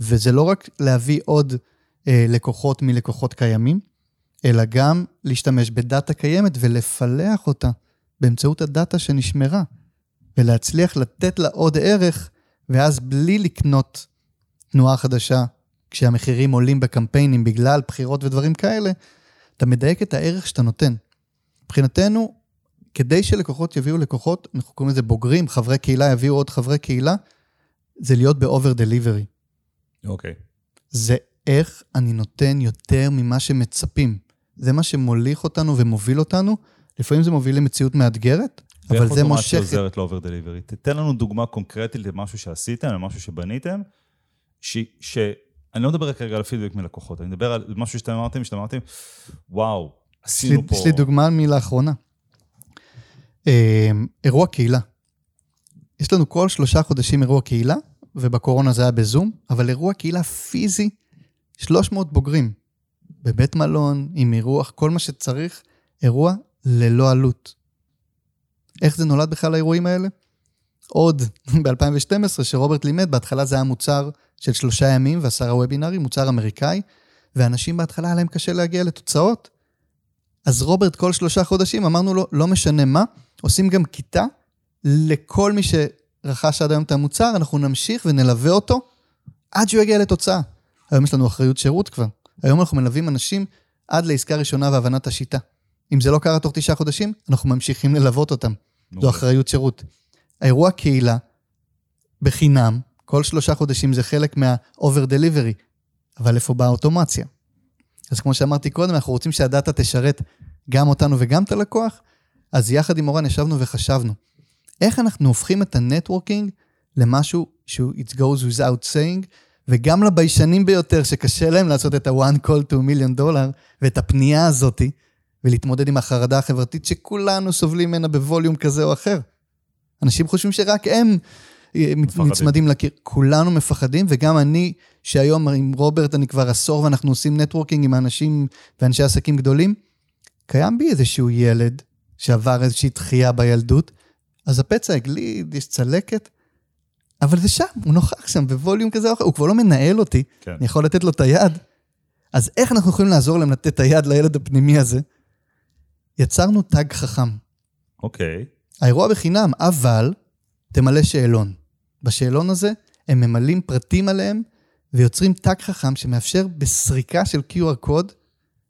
וזה לא רק להביא עוד אה, לקוחות מלקוחות קיימים, אלא גם להשתמש בדאטה קיימת ולפלח אותה באמצעות הדאטה שנשמרה, ולהצליח לתת לה עוד ערך, ואז בלי לקנות תנועה חדשה, כשהמחירים עולים בקמפיינים בגלל בחירות ודברים כאלה, אתה מדייק את הערך שאתה נותן. מבחינתנו, כדי שלקוחות יביאו לקוחות, אנחנו קוראים לזה בוגרים, חברי קהילה יביאו עוד חברי קהילה, זה להיות ב-over delivery. אוקיי. זה איך אני נותן יותר ממה שמצפים. זה מה שמוליך אותנו ומוביל אותנו. לפעמים זה מוביל למציאות מאתגרת, אבל זה ואיך אוטומציה מושך... עוזרת לאובר דליברי? תתן לנו דוגמה קונקרטית למשהו שעשיתם, למשהו שבניתם, ש... ש... אני לא מדבר כרגע על פידבק מלקוחות, אני מדבר על משהו שאתם אמרתם, שאתם אמרתם, וואו, יש לי, עשינו פה... יש לי דוגמה מלאחרונה. אה, אירוע קהילה. יש לנו כל שלושה חודשים אירוע קהילה, ובקורונה זה היה בזום, אבל אירוע קהילה פיזי, 300 בוגרים. בבית מלון, עם אירוח, כל מה שצריך, אירוע ללא עלות. איך זה נולד בכלל האירועים האלה? עוד *laughs* ב-2012, שרוברט לימד, בהתחלה זה היה מוצר של שלושה ימים ועשרה וובינארים, מוצר אמריקאי, ואנשים בהתחלה היה להם קשה להגיע לתוצאות. אז רוברט כל שלושה חודשים אמרנו לו, לא משנה מה, עושים גם כיתה לכל מי שרכש עד היום את המוצר, אנחנו נמשיך ונלווה אותו עד שהוא יגיע לתוצאה. היום יש לנו אחריות שירות כבר. היום אנחנו מלווים אנשים עד לעסקה ראשונה והבנת השיטה. אם זה לא קרה תוך תשעה חודשים, אנחנו ממשיכים ללוות אותם. זו מעולה. אחריות שירות. האירוע קהילה, בחינם, כל שלושה חודשים זה חלק מה-over delivery, אבל איפה באה האוטומציה? אז כמו שאמרתי קודם, אנחנו רוצים שהדאטה תשרת גם אותנו וגם את הלקוח, אז יחד עם אורן ישבנו וחשבנו, איך אנחנו הופכים את ה networking למשהו שהוא it goes without saying, וגם לביישנים ביותר שקשה להם לעשות את ה-one call to million dollar, ואת הפנייה הזאתי, ולהתמודד עם החרדה החברתית שכולנו סובלים ממנה בווליום כזה או אחר. אנשים חושבים שרק הם מפחדים. נצמדים לקיר. כולנו מפחדים, וגם אני, שהיום עם רוברט אני כבר עשור ואנחנו עושים networking עם אנשים ואנשי עסקים גדולים, קיים בי איזשהו ילד שעבר איזושהי דחייה בילדות, אז הפצע הגליד, יש צלקת, אבל זה שם, הוא נוכח שם בווליום כזה או אחר, הוא כבר לא מנהל אותי, כן. אני יכול לתת לו את היד. אז איך אנחנו יכולים לעזור להם לתת את היד לילד הפנימי הזה? יצרנו תג חכם. אוקיי. האירוע בחינם, אבל תמלא שאלון. בשאלון הזה הם ממלאים פרטים עליהם ויוצרים תג חכם שמאפשר בסריקה של QR קוד,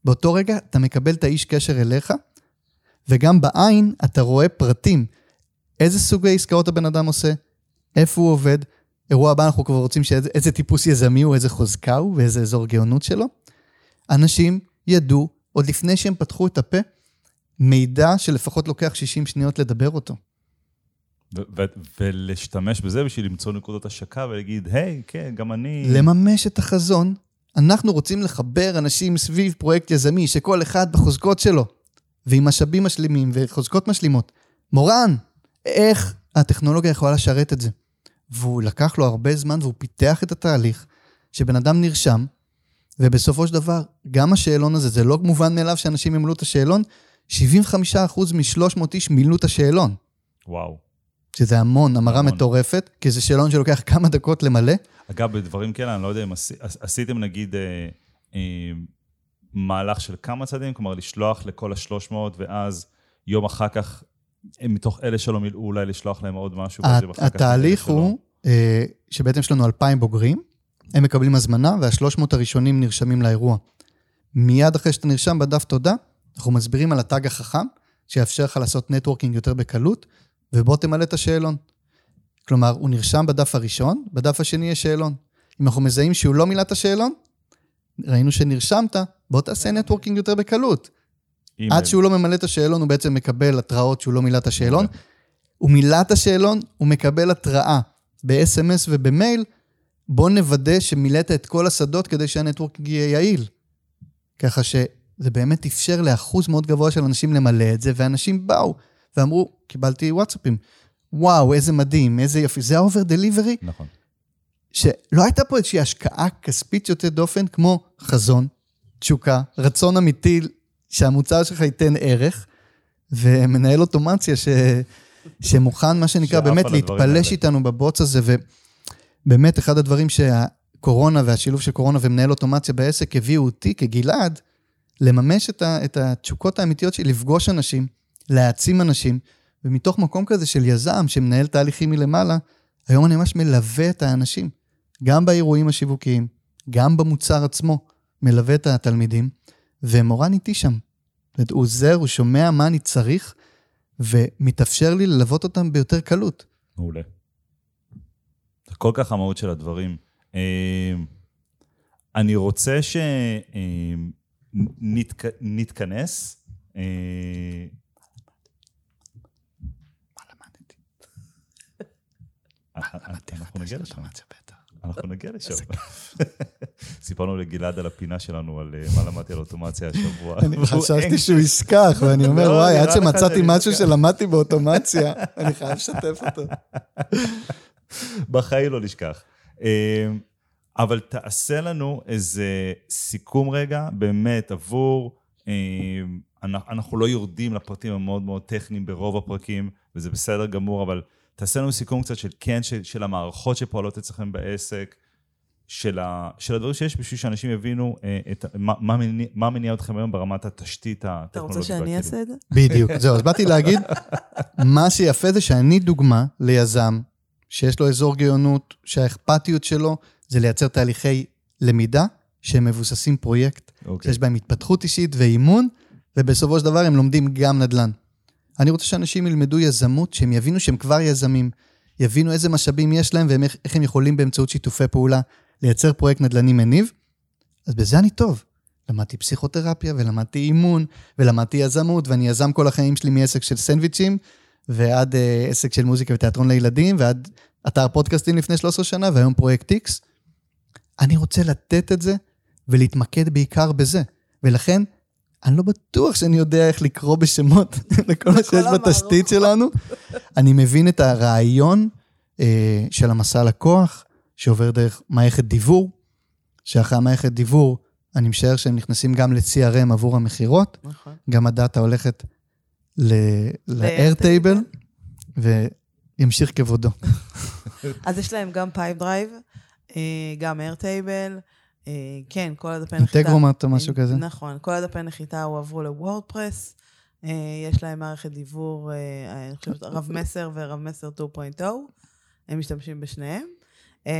באותו רגע אתה מקבל את האיש קשר אליך, וגם בעין אתה רואה פרטים. איזה סוגי עסקאות הבן אדם עושה, איפה הוא עובד. אירוע הבא אנחנו כבר רוצים שאיזה איזה טיפוס יזמי הוא, איזה חוזקה הוא ואיזה אזור גאונות שלו. אנשים ידעו, עוד לפני שהם פתחו את הפה, מידע שלפחות לוקח 60 שניות לדבר אותו. ולהשתמש בזה בשביל למצוא נקודות השקה ולהגיד, היי, כן, גם אני... לממש את החזון, אנחנו רוצים לחבר אנשים סביב פרויקט יזמי, שכל אחד בחוזקות שלו, ועם משאבים משלימים וחוזקות משלימות. מורן, איך הטכנולוגיה יכולה לשרת את זה? והוא לקח לו הרבה זמן והוא פיתח את התהליך, שבן אדם נרשם, ובסופו של דבר, גם השאלון הזה, זה לא מובן מאליו שאנשים ימלאו את השאלון, 75% מ-300 איש מילאו את השאלון. וואו. שזה המון, המרה המון. מטורפת, כי זה שאלון שלוקח כמה דקות למלא. אגב, בדברים כאלה, אני לא יודע אם עשי- עשיתם נגיד אה, אה, מהלך של כמה צעדים, כלומר לשלוח לכל ה-300 ואז יום אחר כך, אה, מתוך אלה שלא מילאו, אולי לשלוח להם עוד משהו. כך התהליך. הוא אה, שבעצם יש לנו 2,000 בוגרים, הם מקבלים הזמנה, וה-300 הראשונים נרשמים לאירוע. מיד אחרי שאתה נרשם בדף תודה, אנחנו מסבירים על התג החכם, שיאפשר לך לעשות networking יותר בקלות, ובוא תמלא את השאלון. כלומר, הוא נרשם בדף הראשון, בדף השני יש שאלון. אם אנחנו מזהים שהוא לא מילא את השאלון, ראינו שנרשמת, בוא תעשה networking יותר בקלות. אם עד שהוא לא ממלא את השאלון, הוא בעצם מקבל התראות שהוא לא מילא את השאלון. הוא מילא את השאלון, הוא מקבל התראה ב-SMS ובמייל, בוא נוודא שמילאת את כל השדות כדי שה network יהיה יעיל. ככה שזה באמת אפשר לאחוז מאוד גבוה של אנשים למלא את זה, ואנשים באו ואמרו, קיבלתי וואטסאפים. וואו, איזה מדהים, איזה יופי. זה ה over delivery, נכון. שלא הייתה פה איזושהי השקעה כספית יוצאת דופן, כמו חזון, תשוקה, רצון אמיתי שהמוצר שלך ייתן ערך, ומנהל אוטומציה ש... שמוכן, מה שנקרא, באמת להתפלש. איתנו בבוץ הזה, ובאמת, אחד הדברים שהקורונה והשילוב של קורונה ומנהל אוטומציה בעסק הביאו אותי כגלעד, לממש את, ה... את התשוקות האמיתיות שלי, לפגוש אנשים, להעצים אנשים, ומתוך מקום כזה של יזם שמנהל תהליכים מלמעלה, היום אני ממש מלווה את האנשים, גם באירועים השיווקיים, גם במוצר עצמו, מלווה את התלמידים, ומורן איתי שם. זאת הוא עוזר, הוא שומע מה אני צריך, ומתאפשר לי ללוות אותם ביותר קלות. מעולה. זה כל כך המהות של הדברים. אה, אני רוצה שנתכנס. אנחנו נגיע לשם. אנחנו נגיע לשם. סיפרנו לגלעד על הפינה שלנו, על אה, מה למדתי על אוטומציה השבוע. אני אין- שהוא ישכח, ואני אומר, לא, וואי, עד שמצאתי משהו אשכח." שלמדתי באוטומציה, *laughs* אני חייב לשתף אותו. *laughs* בחיים לא נשכח. אה, אבל תעשה לנו איזה סיכום רגע, באמת, עבור... אנ- אנחנו לא יורדים לפרטים המאוד מאוד טכניים ברוב הפרקים, וזה בסדר גמור, אבל תעשה לנו סיכום קצת של כן, של, של המערכות שפועלות אצלכם בעסק, של, ה, של הדברים שיש בשביל שאנשים יבינו אה, את, מה, מה, מניע, מה מניע אתכם היום ברמת התשתית אתה הטכנולוגית. רוצה שאני. אעשה את זה? בדיוק, זהו, אז באתי להגיד, מה שיפה זה שאני דוגמה ליזם שיש לו אזור גאונות, שהאכפתיות שלו זה לייצר תהליכי למידה שהם מבוססים פרויקט, אוקיי. שיש בהם התפתחות אישית ואימון, ובסופו של דבר הם לומדים גם נדל"ן. אני רוצה שאנשים ילמדו יזמות, שהם יבינו שהם כבר יזמים, יבינו איזה משאבים יש להם ואיך הם יכולים באמצעות שיתופי פעולה לייצר פרויקט נדל"ני מניב, אז בזה אני טוב. למדתי פסיכותרפיה ולמדתי אימון ולמדתי יזמות, ואני יזם כל החיים שלי מעסק של סנדוויצ'ים ועד אה, עסק של מוזיקה ותיאטרון לילדים ועד אתר פודקאסטים לפני 13 שנה והיום פרויקט X. אני רוצה לתת את זה ולהתמקד בעיקר בזה. ולכן, אני לא בטוח שאני יודע איך לקרוא בשמות *laughs* לכל מה שיש בתשתית שלנו. אני מבין את הרעיון אה, של המסע לקוח, שעובר דרך מערכת דיוור, שאחרי המערכת דיוור, אני משער שהם נכנסים גם ל-CRM עבור המכירות, נכון. גם הדאטה הולכת ל-Airtable, וימשיך כבודו. *laughs* אז יש להם גם Pipedrive, אה, גם Airtable, כן, כל הדפי נחיתה. Integromat או משהו כזה. נכון, כל הדפי נחיתה הועברו ל WordPress. אה, יש להם מערכת דיוור, אה, אני חושבת, רב מסר ורב מסר 2.0, הם משתמשים בשניהם. אה,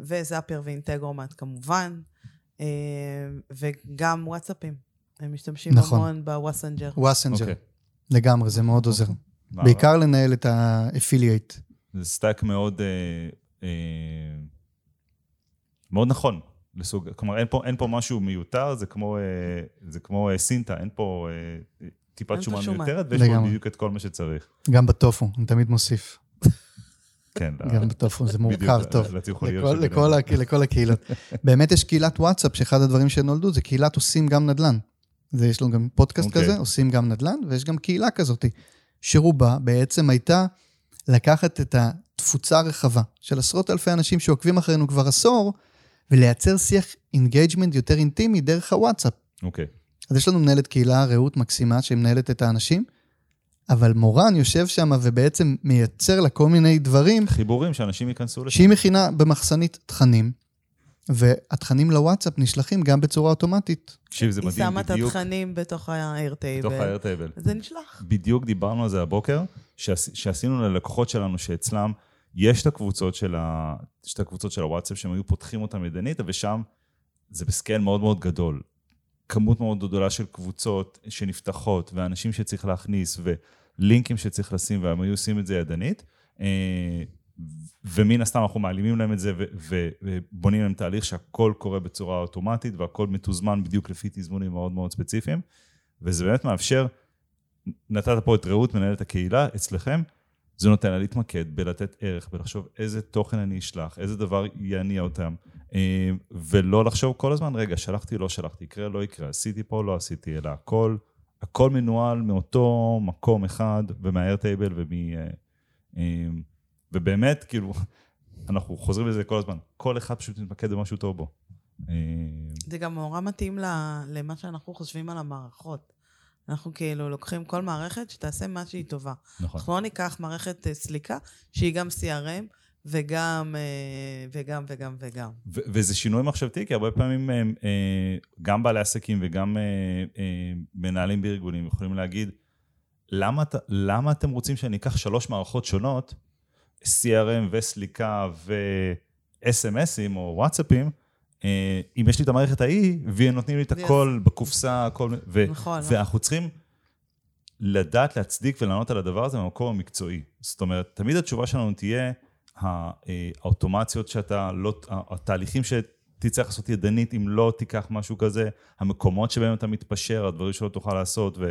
ו Zapier ו Integromat כמובן, אה, וגם וואטסאפים. הם משתמשים נכון. המון ב Wassenger. Wassenger, אוקיי. לגמרי, זה מאוד עוזר. מה- בעיקר לנהל את ה affiliate. זה stack מאוד, אה, אה, מאוד נכון לסוג, כלומר אין פה, אין פה משהו מיותר, זה כמו, אה, זה כמו אה, סינטה, אין פה אה, טיפת אין שומן שומן. מיותרת, ויש פה. בדיוק את כל מה שצריך. גם בטופו, אני תמיד מוסיף. כן, *laughs* גם בטופו, זה מורכב טוב. לכל-. לכל לכל הקהילות. *laughs* באמת יש קהילת וואטסאפ, שאחד הדברים שנולדו זה קהילת עושים גם נדל"ן. זה יש לנו גם פודקאסט אוקיי. כזה, עושים גם נדל"ן, ויש גם קהילה כזאת, שרובה בעצם הייתה לקחת את התפוצה הרחבה של עשרות אלפי אנשים שעוקבים אחרינו כבר עשור, ולייצר שיח engagement יותר אינטימי דרך הוואטסאפ. אוקיי. אז יש לנו מנהלת קהילה, רעות מקסימה, שמנהלת את האנשים, אבל מורן יושב שם ובעצם מייצר לה כל מיני דברים חיבורים שאנשים ייכנסו לשם. שהיא מכינה במחסנית תכנים, והתכנים לוואטסאפ נשלחים גם בצורה אוטומטית. תקשיב, זה היא מדהים, שמה את בדיוק התכנים בתוך ה Airtable. בתוך ה Airtable. זה נשלח. בדיוק דיברנו על זה הבוקר, שעש, שעשינו ללקוחות שלנו שאצלם יש את הקבוצות של, ה, את הקבוצות של הוואטסאפ שהם היו פותחים אותם ידנית, ושם זה בסקייל מאוד מאוד גדול. כמות מאוד גדולה של קבוצות שנפתחות, ואנשים שצריך להכניס, ולינקים שצריך לשים, והם היו עושים את זה ידנית. אה, ומן הסתם אנחנו מעלימים להם את זה ובונים להם תהליך שהכל קורה בצורה אוטומטית והכל מתוזמן בדיוק לפי תזמונים מאוד מאוד ספציפיים. וזה באמת מאפשר, נתת פה את רעות, מנהלת הקהילה, אצלכם, זה נותן לה להתמקד בלתת ערך, בלחשוב איזה תוכן אני אשלח, איזה דבר יניע אותם, אה, ולא לחשוב כל הזמן, רגע, שלחתי, לא שלחתי, יקרה, לא יקרה, עשיתי פה, לא עשיתי, אלא הכל, הכל מנוהל מאותו מקום אחד, ומהאיירטייבל ומ... אה, אה, ובאמת, כאילו, *laughs* אנחנו חוזרים לזה כל הזמן, כל אחד פשוט מתמקד במשהו טוב בו. זה גם נורא מתאים למה שאנחנו חושבים על המערכות. אנחנו כאילו לוקחים כל מערכת שתעשה מה שהיא טובה. נכון. אנחנו לא ניקח מערכת אה, סליקה שהיא גם CRM וגם, אה, וגם, וגם, וגם. ו- וזה שינוי מחשבתי, כי הרבה פעמים אה, אה, גם בעלי עסקים וגם מנהלים בארגונים יכולים להגיד, למה, למה אתם רוצים שאני אקח שלוש מערכות שונות, CRM וסליקה ו-SMSים או וואטסאפים, אם יש לי את המערכת ההיא, והם נותנים לי את הכל בקופסה, הכל, ו- נכון, ואנחנו צריכים לדעת להצדיק ולענות על הדבר הזה במקום המקצועי. זאת אומרת, תמיד התשובה שלנו תהיה, אה, האוטומציות שאתה לא, התהליכים שתצטרך לעשות ידנית, אם לא תיקח משהו כזה, המקומות שבהם אתה מתפשר, הדברים שלא תוכל לעשות, ו...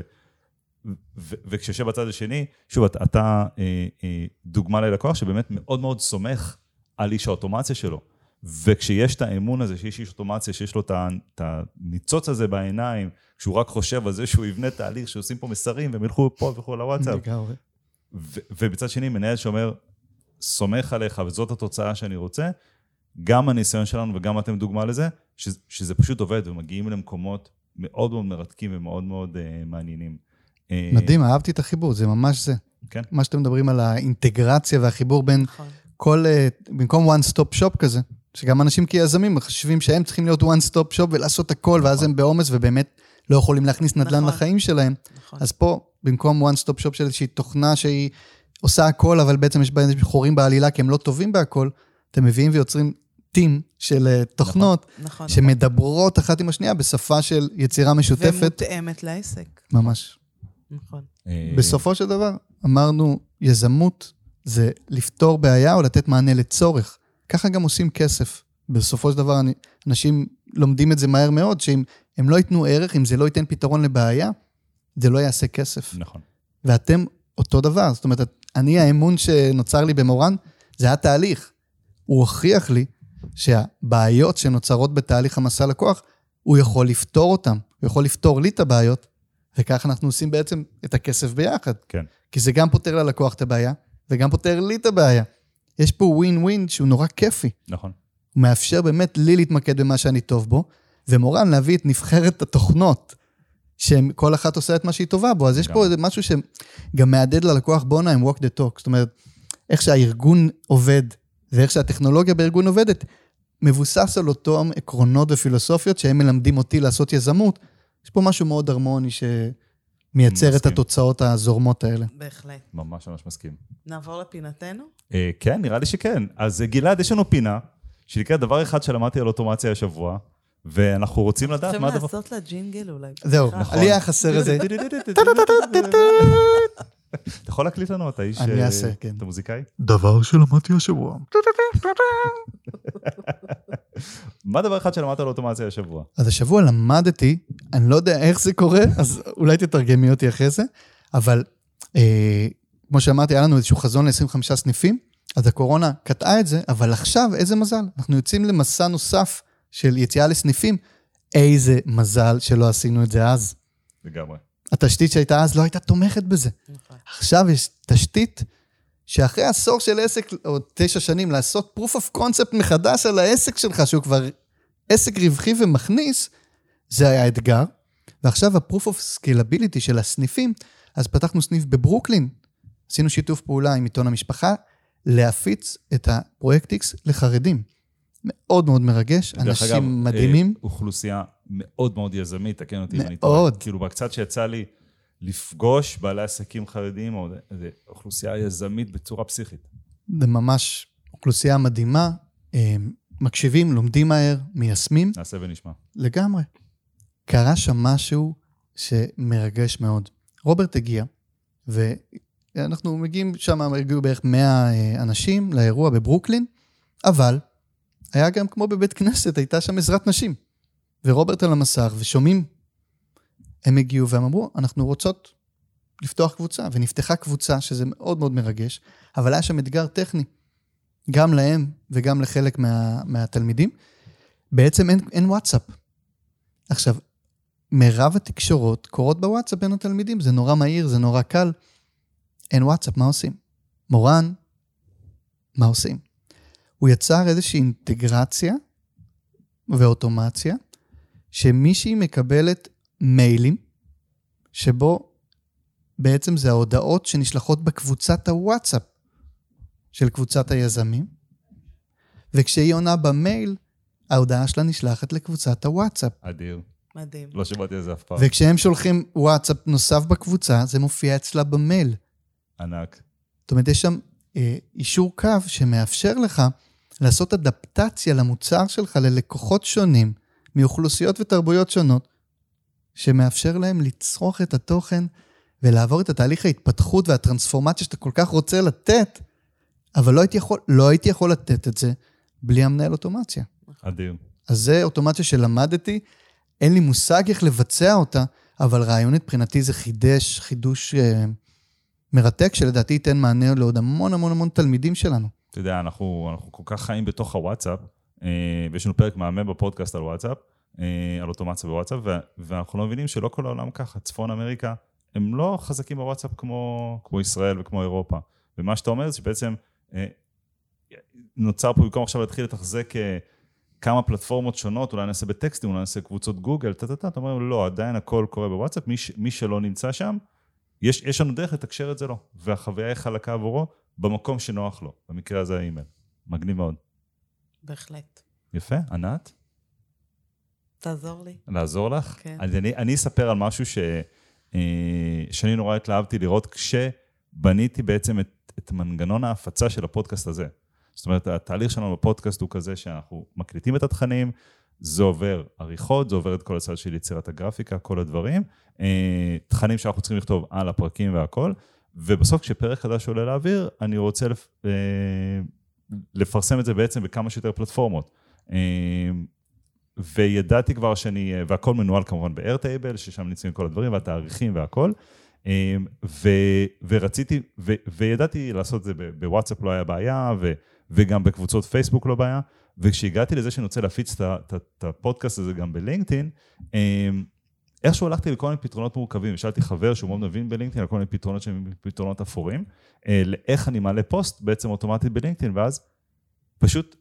ו- וכשיושב בצד השני, שוב, אתה, אתה אה, אה, דוגמה ללקוח שבאמת מאוד מאוד סומך על איש האוטומציה שלו. וכשיש את האמון הזה, שיש איש אוטומציה, שיש לו את הניצוץ הזה בעיניים, כשהוא רק חושב על זה שהוא יבנה תהליך, שעושים פה מסרים, והם ילכו פה וכו' לוואטסאפ. לגמרי. ו- ובצד שני, מנהל שאומר, סומך עליך וזאת התוצאה שאני רוצה, גם הניסיון שלנו וגם אתם דוגמה לזה, ש- שזה פשוט עובד ומגיעים למקומות מאוד מאוד מרתקים ומאוד מאוד uh, מעניינים. אה, מדהים, אהבתי את החיבור, זה ממש זה. כן. מה שאתם מדברים על האינטגרציה והחיבור בין נכון. כל, אה, במקום one stop shop כזה, שגם אנשים כיזמים חושבים שהם צריכים להיות one stop shop ולעשות הכל, ואז נכון. הם בעומס ובאמת לא יכולים להכניס נדל"ן נכון. לחיים שלהם. נכון. אז פה, במקום one stop shop של איזושהי תוכנה שהיא עושה הכל, אבל בעצם יש בה איזה חורים בעלילה כי הם לא טובים בהכל, אתם מביאים ויוצרים טים של אה, תוכנות נכון. שמדברות אחת עם השנייה בשפה של יצירה משותפת. ומותאמת לעסק. ממש. נכון. אה, בסופו של דבר, אמרנו, יזמות זה לפתור בעיה או לתת מענה לצורך. ככה גם עושים כסף. בסופו של דבר, אני- אנשים לומדים את זה מהר מאוד, שאם הם לא ייתנו ערך, אם זה לא ייתן פתרון לבעיה, זה לא יעשה כסף. נכון. ואתם אותו דבר. זאת אומרת, אני, האמון שנוצר לי במורן, זה היה תהליך. הוא הוכיח לי שהבעיות שנוצרות בתהליך המסע לקוח, הוא יכול לפתור אותן. הוא יכול לפתור לי את הבעיות, וככה אנחנו עושים בעצם את הכסף ביחד. כן. כי זה גם פותר ללקוח את הבעיה, וגם פותר לי את הבעיה. יש פה ווין ווין שהוא נורא כיפי. נכון. הוא מאפשר באמת לי להתמקד במה שאני טוב בו, ומורן להביא את נבחרת התוכנות, שכל אחת עושה את מה שהיא טובה בו. אז יש פה לגמרי. איזה משהו שגם מהדהד ללקוח, בואנה, הם walk the talk. זאת אומרת, איך שהארגון עובד, ואיך שהטכנולוגיה בארגון עובדת, מבוסס על אותם עקרונות ופילוסופיות שהם מלמדים אותי לעשות יזמות. יש פה משהו מאוד הרמוני שמייצר את מסכים. התוצאות הזורמות האלה. בהחלט. ממש ממש מסכים. נעבור לפינתנו? אה, כן, נראה לי שכן. אז אה, גלעד, יש לנו פינה, שנקראת דבר אחד שלמדתי על אוטומציה השבוע, ואנחנו רוצים לדעת צריכים מה הדבר... לעשות לה ג'ינגל אולי. זהו. לי היה חסר איזה... *laughs* אתה יכול להקליט לנו, אתה איש... אני אה, אעשה, כן. אתה מוזיקאי? דבר שלמדתי השבוע. *laughs* מה דבר אחד שלמדת על אוטומציה השבוע? אז השבוע למדתי, אני לא יודע איך זה קורה, אז אולי תתרגמי אותי אחרי זה, אבל אה, כמו שאמרתי, היה לנו איזשהו חזון ל-25 סניפים, אז הקורונה קטעה את זה, אבל עכשיו, איזה מזל, אנחנו יוצאים למסע נוסף של יציאה לסניפים, איזה מזל שלא עשינו את זה אז. לגמרי. התשתית שהייתה אז לא הייתה תומכת בזה. נכון. עכשיו יש תשתית שאחרי עשור של עסק, או תשע שנים, לעשות proof of concept מחדש על העסק שלך, שהוא כבר עסק רווחי ומכניס, זה היה אתגר. ועכשיו ה-proof of scalability של הסניפים, אז פתחנו סניף בברוקלין, עשינו שיתוף פעולה עם עיתון המשפחה, להפיץ את הפרויקט X לחרדים. מאוד מאוד מרגש, דרך אנשים אגב, מדהימים. אה, אוכלוסייה מאוד מאוד יזמית, תקן אותי אם אני טועה. מאוד. כאילו, בקצת שיצא לי לפגוש בעלי עסקים חרדיים, או אוכלוסייה יזמית בצורה פסיכית. זה ממש אוכלוסייה מדהימה, אה, מקשיבים, לומדים מהר, מיישמים, נעשה ונשמע. לגמרי. קרה שם משהו שמרגש מאוד. רוברט הגיע, ואנחנו מגיעים שם, הגיעו בערך 100 אה, אנשים לאירוע בברוקלין, אבל היה גם כמו בבית כנסת, הייתה שם עזרת נשים. ורוברט על המסך, ושומעים, הם הגיעו והם אמרו, אנחנו רוצות לפתוח קבוצה, ונפתחה קבוצה, שזה מאוד מאוד מרגש, אבל היה שם אתגר טכני, גם להם וגם לחלק מה, מהתלמידים. בעצם אין, אין וואטסאפ. עכשיו, מירב התקשורות קורות בוואטסאפ בין התלמידים, זה נורא מהיר, זה נורא קל. אין וואטסאפ, מה עושים? מורן, מה עושים? הוא יצר איזושהי אינטגרציה ואוטומציה, שמישהי מקבלת מיילים, שבו בעצם זה ההודעות שנשלחות בקבוצת הוואטסאפ של קבוצת היזמים, וכשהיא עונה במייל, ההודעה שלה נשלחת לקבוצת הוואטסאפ. אדיר. מדהים. לא שמעתי על זה אף פעם. וכשהם שולחים וואטסאפ נוסף בקבוצה, זה מופיע אצלה במייל. ענק. זאת אומרת, יש שם אה, אישור קו שמאפשר לך לעשות אדפטציה למוצר שלך ללקוחות שונים, מאוכלוסיות ותרבויות שונות, שמאפשר להם לצרוך את התוכן ולעבור את התהליך ההתפתחות והטרנספורמציה שאתה כל כך רוצה לתת, אבל לא הייתי יכול, לא הייתי יכול לתת את זה בלי המנהל אוטומציה. אדיר. אז זה אוטומציה שלמדתי, אין לי מושג איך לבצע אותה, אבל רעיונית מבחינתי זה חידש, חידוש אה, מרתק, שלדעתי ייתן מענה לעוד המון המון המון תלמידים שלנו. אתה יודע, אנחנו, אנחנו כל כך חיים בתוך הוואטסאפ, אה, ויש לנו פרק מהמם בפודקאסט על וואטסאפ, על אוטומציה בוואטסאפ, ואנחנו לא מבינים שלא כל העולם ככה. צפון אמריקה, הם לא חזקים בוואטסאפ כמו, כמו ישראל וכמו אירופה. ומה שאתה אומר זה שבעצם אה, נוצר פה, במקום עכשיו להתחיל לתחזק אה, כמה פלטפורמות שונות, אולי נעשה בטקסטים, אולי נעשה קבוצות גוגל, טה-טה-טה, אתה אומר, לא, עדיין הכל קורה בוואטסאפ, מי, מי שלא נמצא שם, יש, יש לנו דרך לתקשר את זה לו, והחוויה היא חלקה עבורו במקום שנוח לו, במקרה הזה האימייל. מגניב מאוד. בהחלט. יפה, ענת, תעזור לי. לעזור לך? כן. אז אני, אני אספר על משהו ש, אה, שאני נורא התלהבתי לראות כשבניתי בעצם את, את מנגנון ההפצה של הפודקאסט הזה. זאת אומרת, התהליך שלנו בפודקאסט הוא כזה שאנחנו מקליטים את התכנים, זה עובר עריכות, זה עובר את כל הצד של יצירת הגרפיקה, כל הדברים, אה, תכנים שאנחנו צריכים לכתוב על הפרקים והכל, ובסוף כשפרק חדש עולה לאוויר, אני רוצה לפ, אה, לפרסם את זה בעצם בכמה שיותר פלטפורמות. וידעתי כבר שאני, אה, והכל מנוהל כמובן ב-Airtable, ששם נמצאים כל הדברים, והתאריכים והכל. אה, ו, ורציתי, ו, וידעתי לעשות את זה בוואטסאפ לא היה בעיה, ו, וגם בקבוצות פייסבוק לא בעיה. וכשהגעתי לזה שאני רוצה להפיץ את הפודקאסט הזה גם בלינקדאין, אה, איכשהו הלכתי לכל מיני פתרונות מורכבים, שאלתי חבר שהוא מאוד מבין בלינקדאין, על כל מיני פתרונות שהם פתרונות אפורים, לאיך אני מעלה פוסט בעצם אוטומטית בלינקדאין, ואז פשוט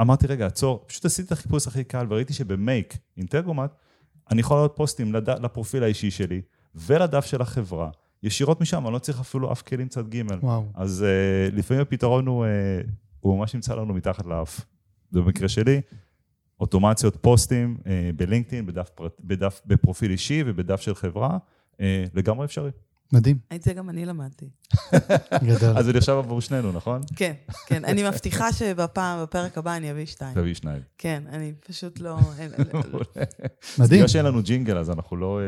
אמרתי, רגע, עצור, פשוט עשיתי את החיפוש הכי קל, וראיתי שבמייק, אינטגרומט, אני יכול לעלות פוסטים לד... לפרופיל האישי שלי, ולדף של החברה, ישירות משם, אני לא צריך אפילו אף כלים צד ג'. וואו. אז uh, לפעמים הפתרון הוא, uh, הוא ממש נמצא לנו מתחת לאף. במקרה שלי, אוטומציות פוסטים uh, בלינקדאין, בדף, פרט, בדף, בפרופיל אישי ובדף של חברה, uh, לגמרי אפשרי. מדהים, את זה גם אני למדתי. *laughs* גדול. אז זה נחשב עבור שנינו, נכון? כן, כן. אני מבטיחה שבפעם, בפרק הבא אני אביא שתיים. תביא שניים. כן, אני פשוט לא... *laughs* אין- מדהים, בגלל שאין לנו ג'ינגל, אז אנחנו לא, אה,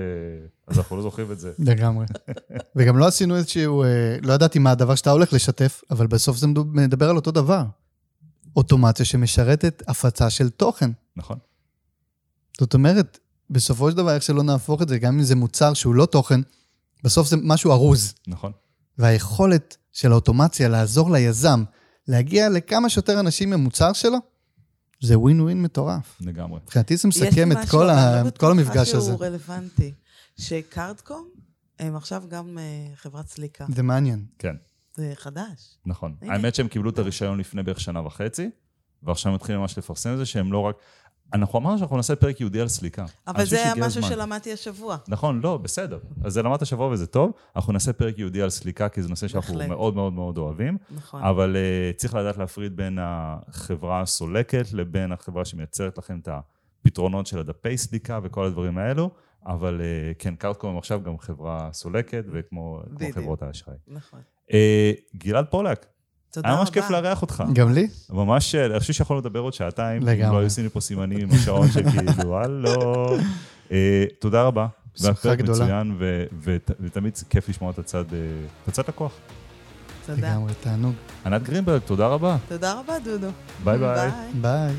אז אנחנו לא זוכרים את זה. לגמרי. *laughs* וגם לא עשינו איזשהו, אה, לא ידעתי מה הדבר שאתה הולך לשתף, אבל בסוף זה מדבר על אותו דבר. אוטומציה שמשרתת הפצה של תוכן. נכון. זאת אומרת, בסופו של דבר, איך שלא נהפוך את זה, גם אם זה מוצר שהוא לא תוכן, בסוף זה משהו ארוז. נכון. והיכולת של האוטומציה לעזור ליזם להגיע לכמה שיותר אנשים ממוצר שלו, זה ווין ווין מטורף. לגמרי. מבחינתי זה יש מסכם את משהו, כל, ה... לא את כל המפגש הזה. שהוא רלוונטי. שקארדקום הם עכשיו גם אה, חברת סליקה. זה מעניין. כן, זה חדש. נכון. האמת שהם קיבלו את הרישיון לפני בערך שנה וחצי, ועכשיו הם מתחילים ממש לפרסם את זה, שהם לא רק... אנחנו אמרנו שאנחנו נעשה פרק ייעודי על סליקה. אבל זה היה משהו הזמן. שלמדתי השבוע. נכון, לא, בסדר. אז זה למדת שבוע וזה טוב. אנחנו נעשה פרק ייעודי על סליקה, כי זה נושא שאנחנו בהחלט. מאוד מאוד מאוד אוהבים. נכון. אבל uh, צריך לדעת להפריד בין החברה הסולקת לבין החברה שמייצרת לכם את הפתרונות של הדפי סליקה וכל הדברים האלו. אבל אה, כן, Cardcom עכשיו גם חברה סולקת, וכמו. חברות האשראי. נכון. אה, גלעד פולק, תודה רבה. היה ממש כיף לארח אותך. גם לי? ממש, אה, אני חושב שיכולנו לדבר עוד שעתיים, אם לגמרי. לא היו עושים לי פה סימנים עם השעון שכאילו, *laughs* הלו. אה, תודה רבה. שמחה והערכה גדולה. מצוין, ותמיד זה כיף לשמוע את הצד, אה, את הצד לקוח. תודה. לגמרי, תענוג. ענת גרינברג, תודה רבה. תודה רבה, דודו. ביי ביי. ביי.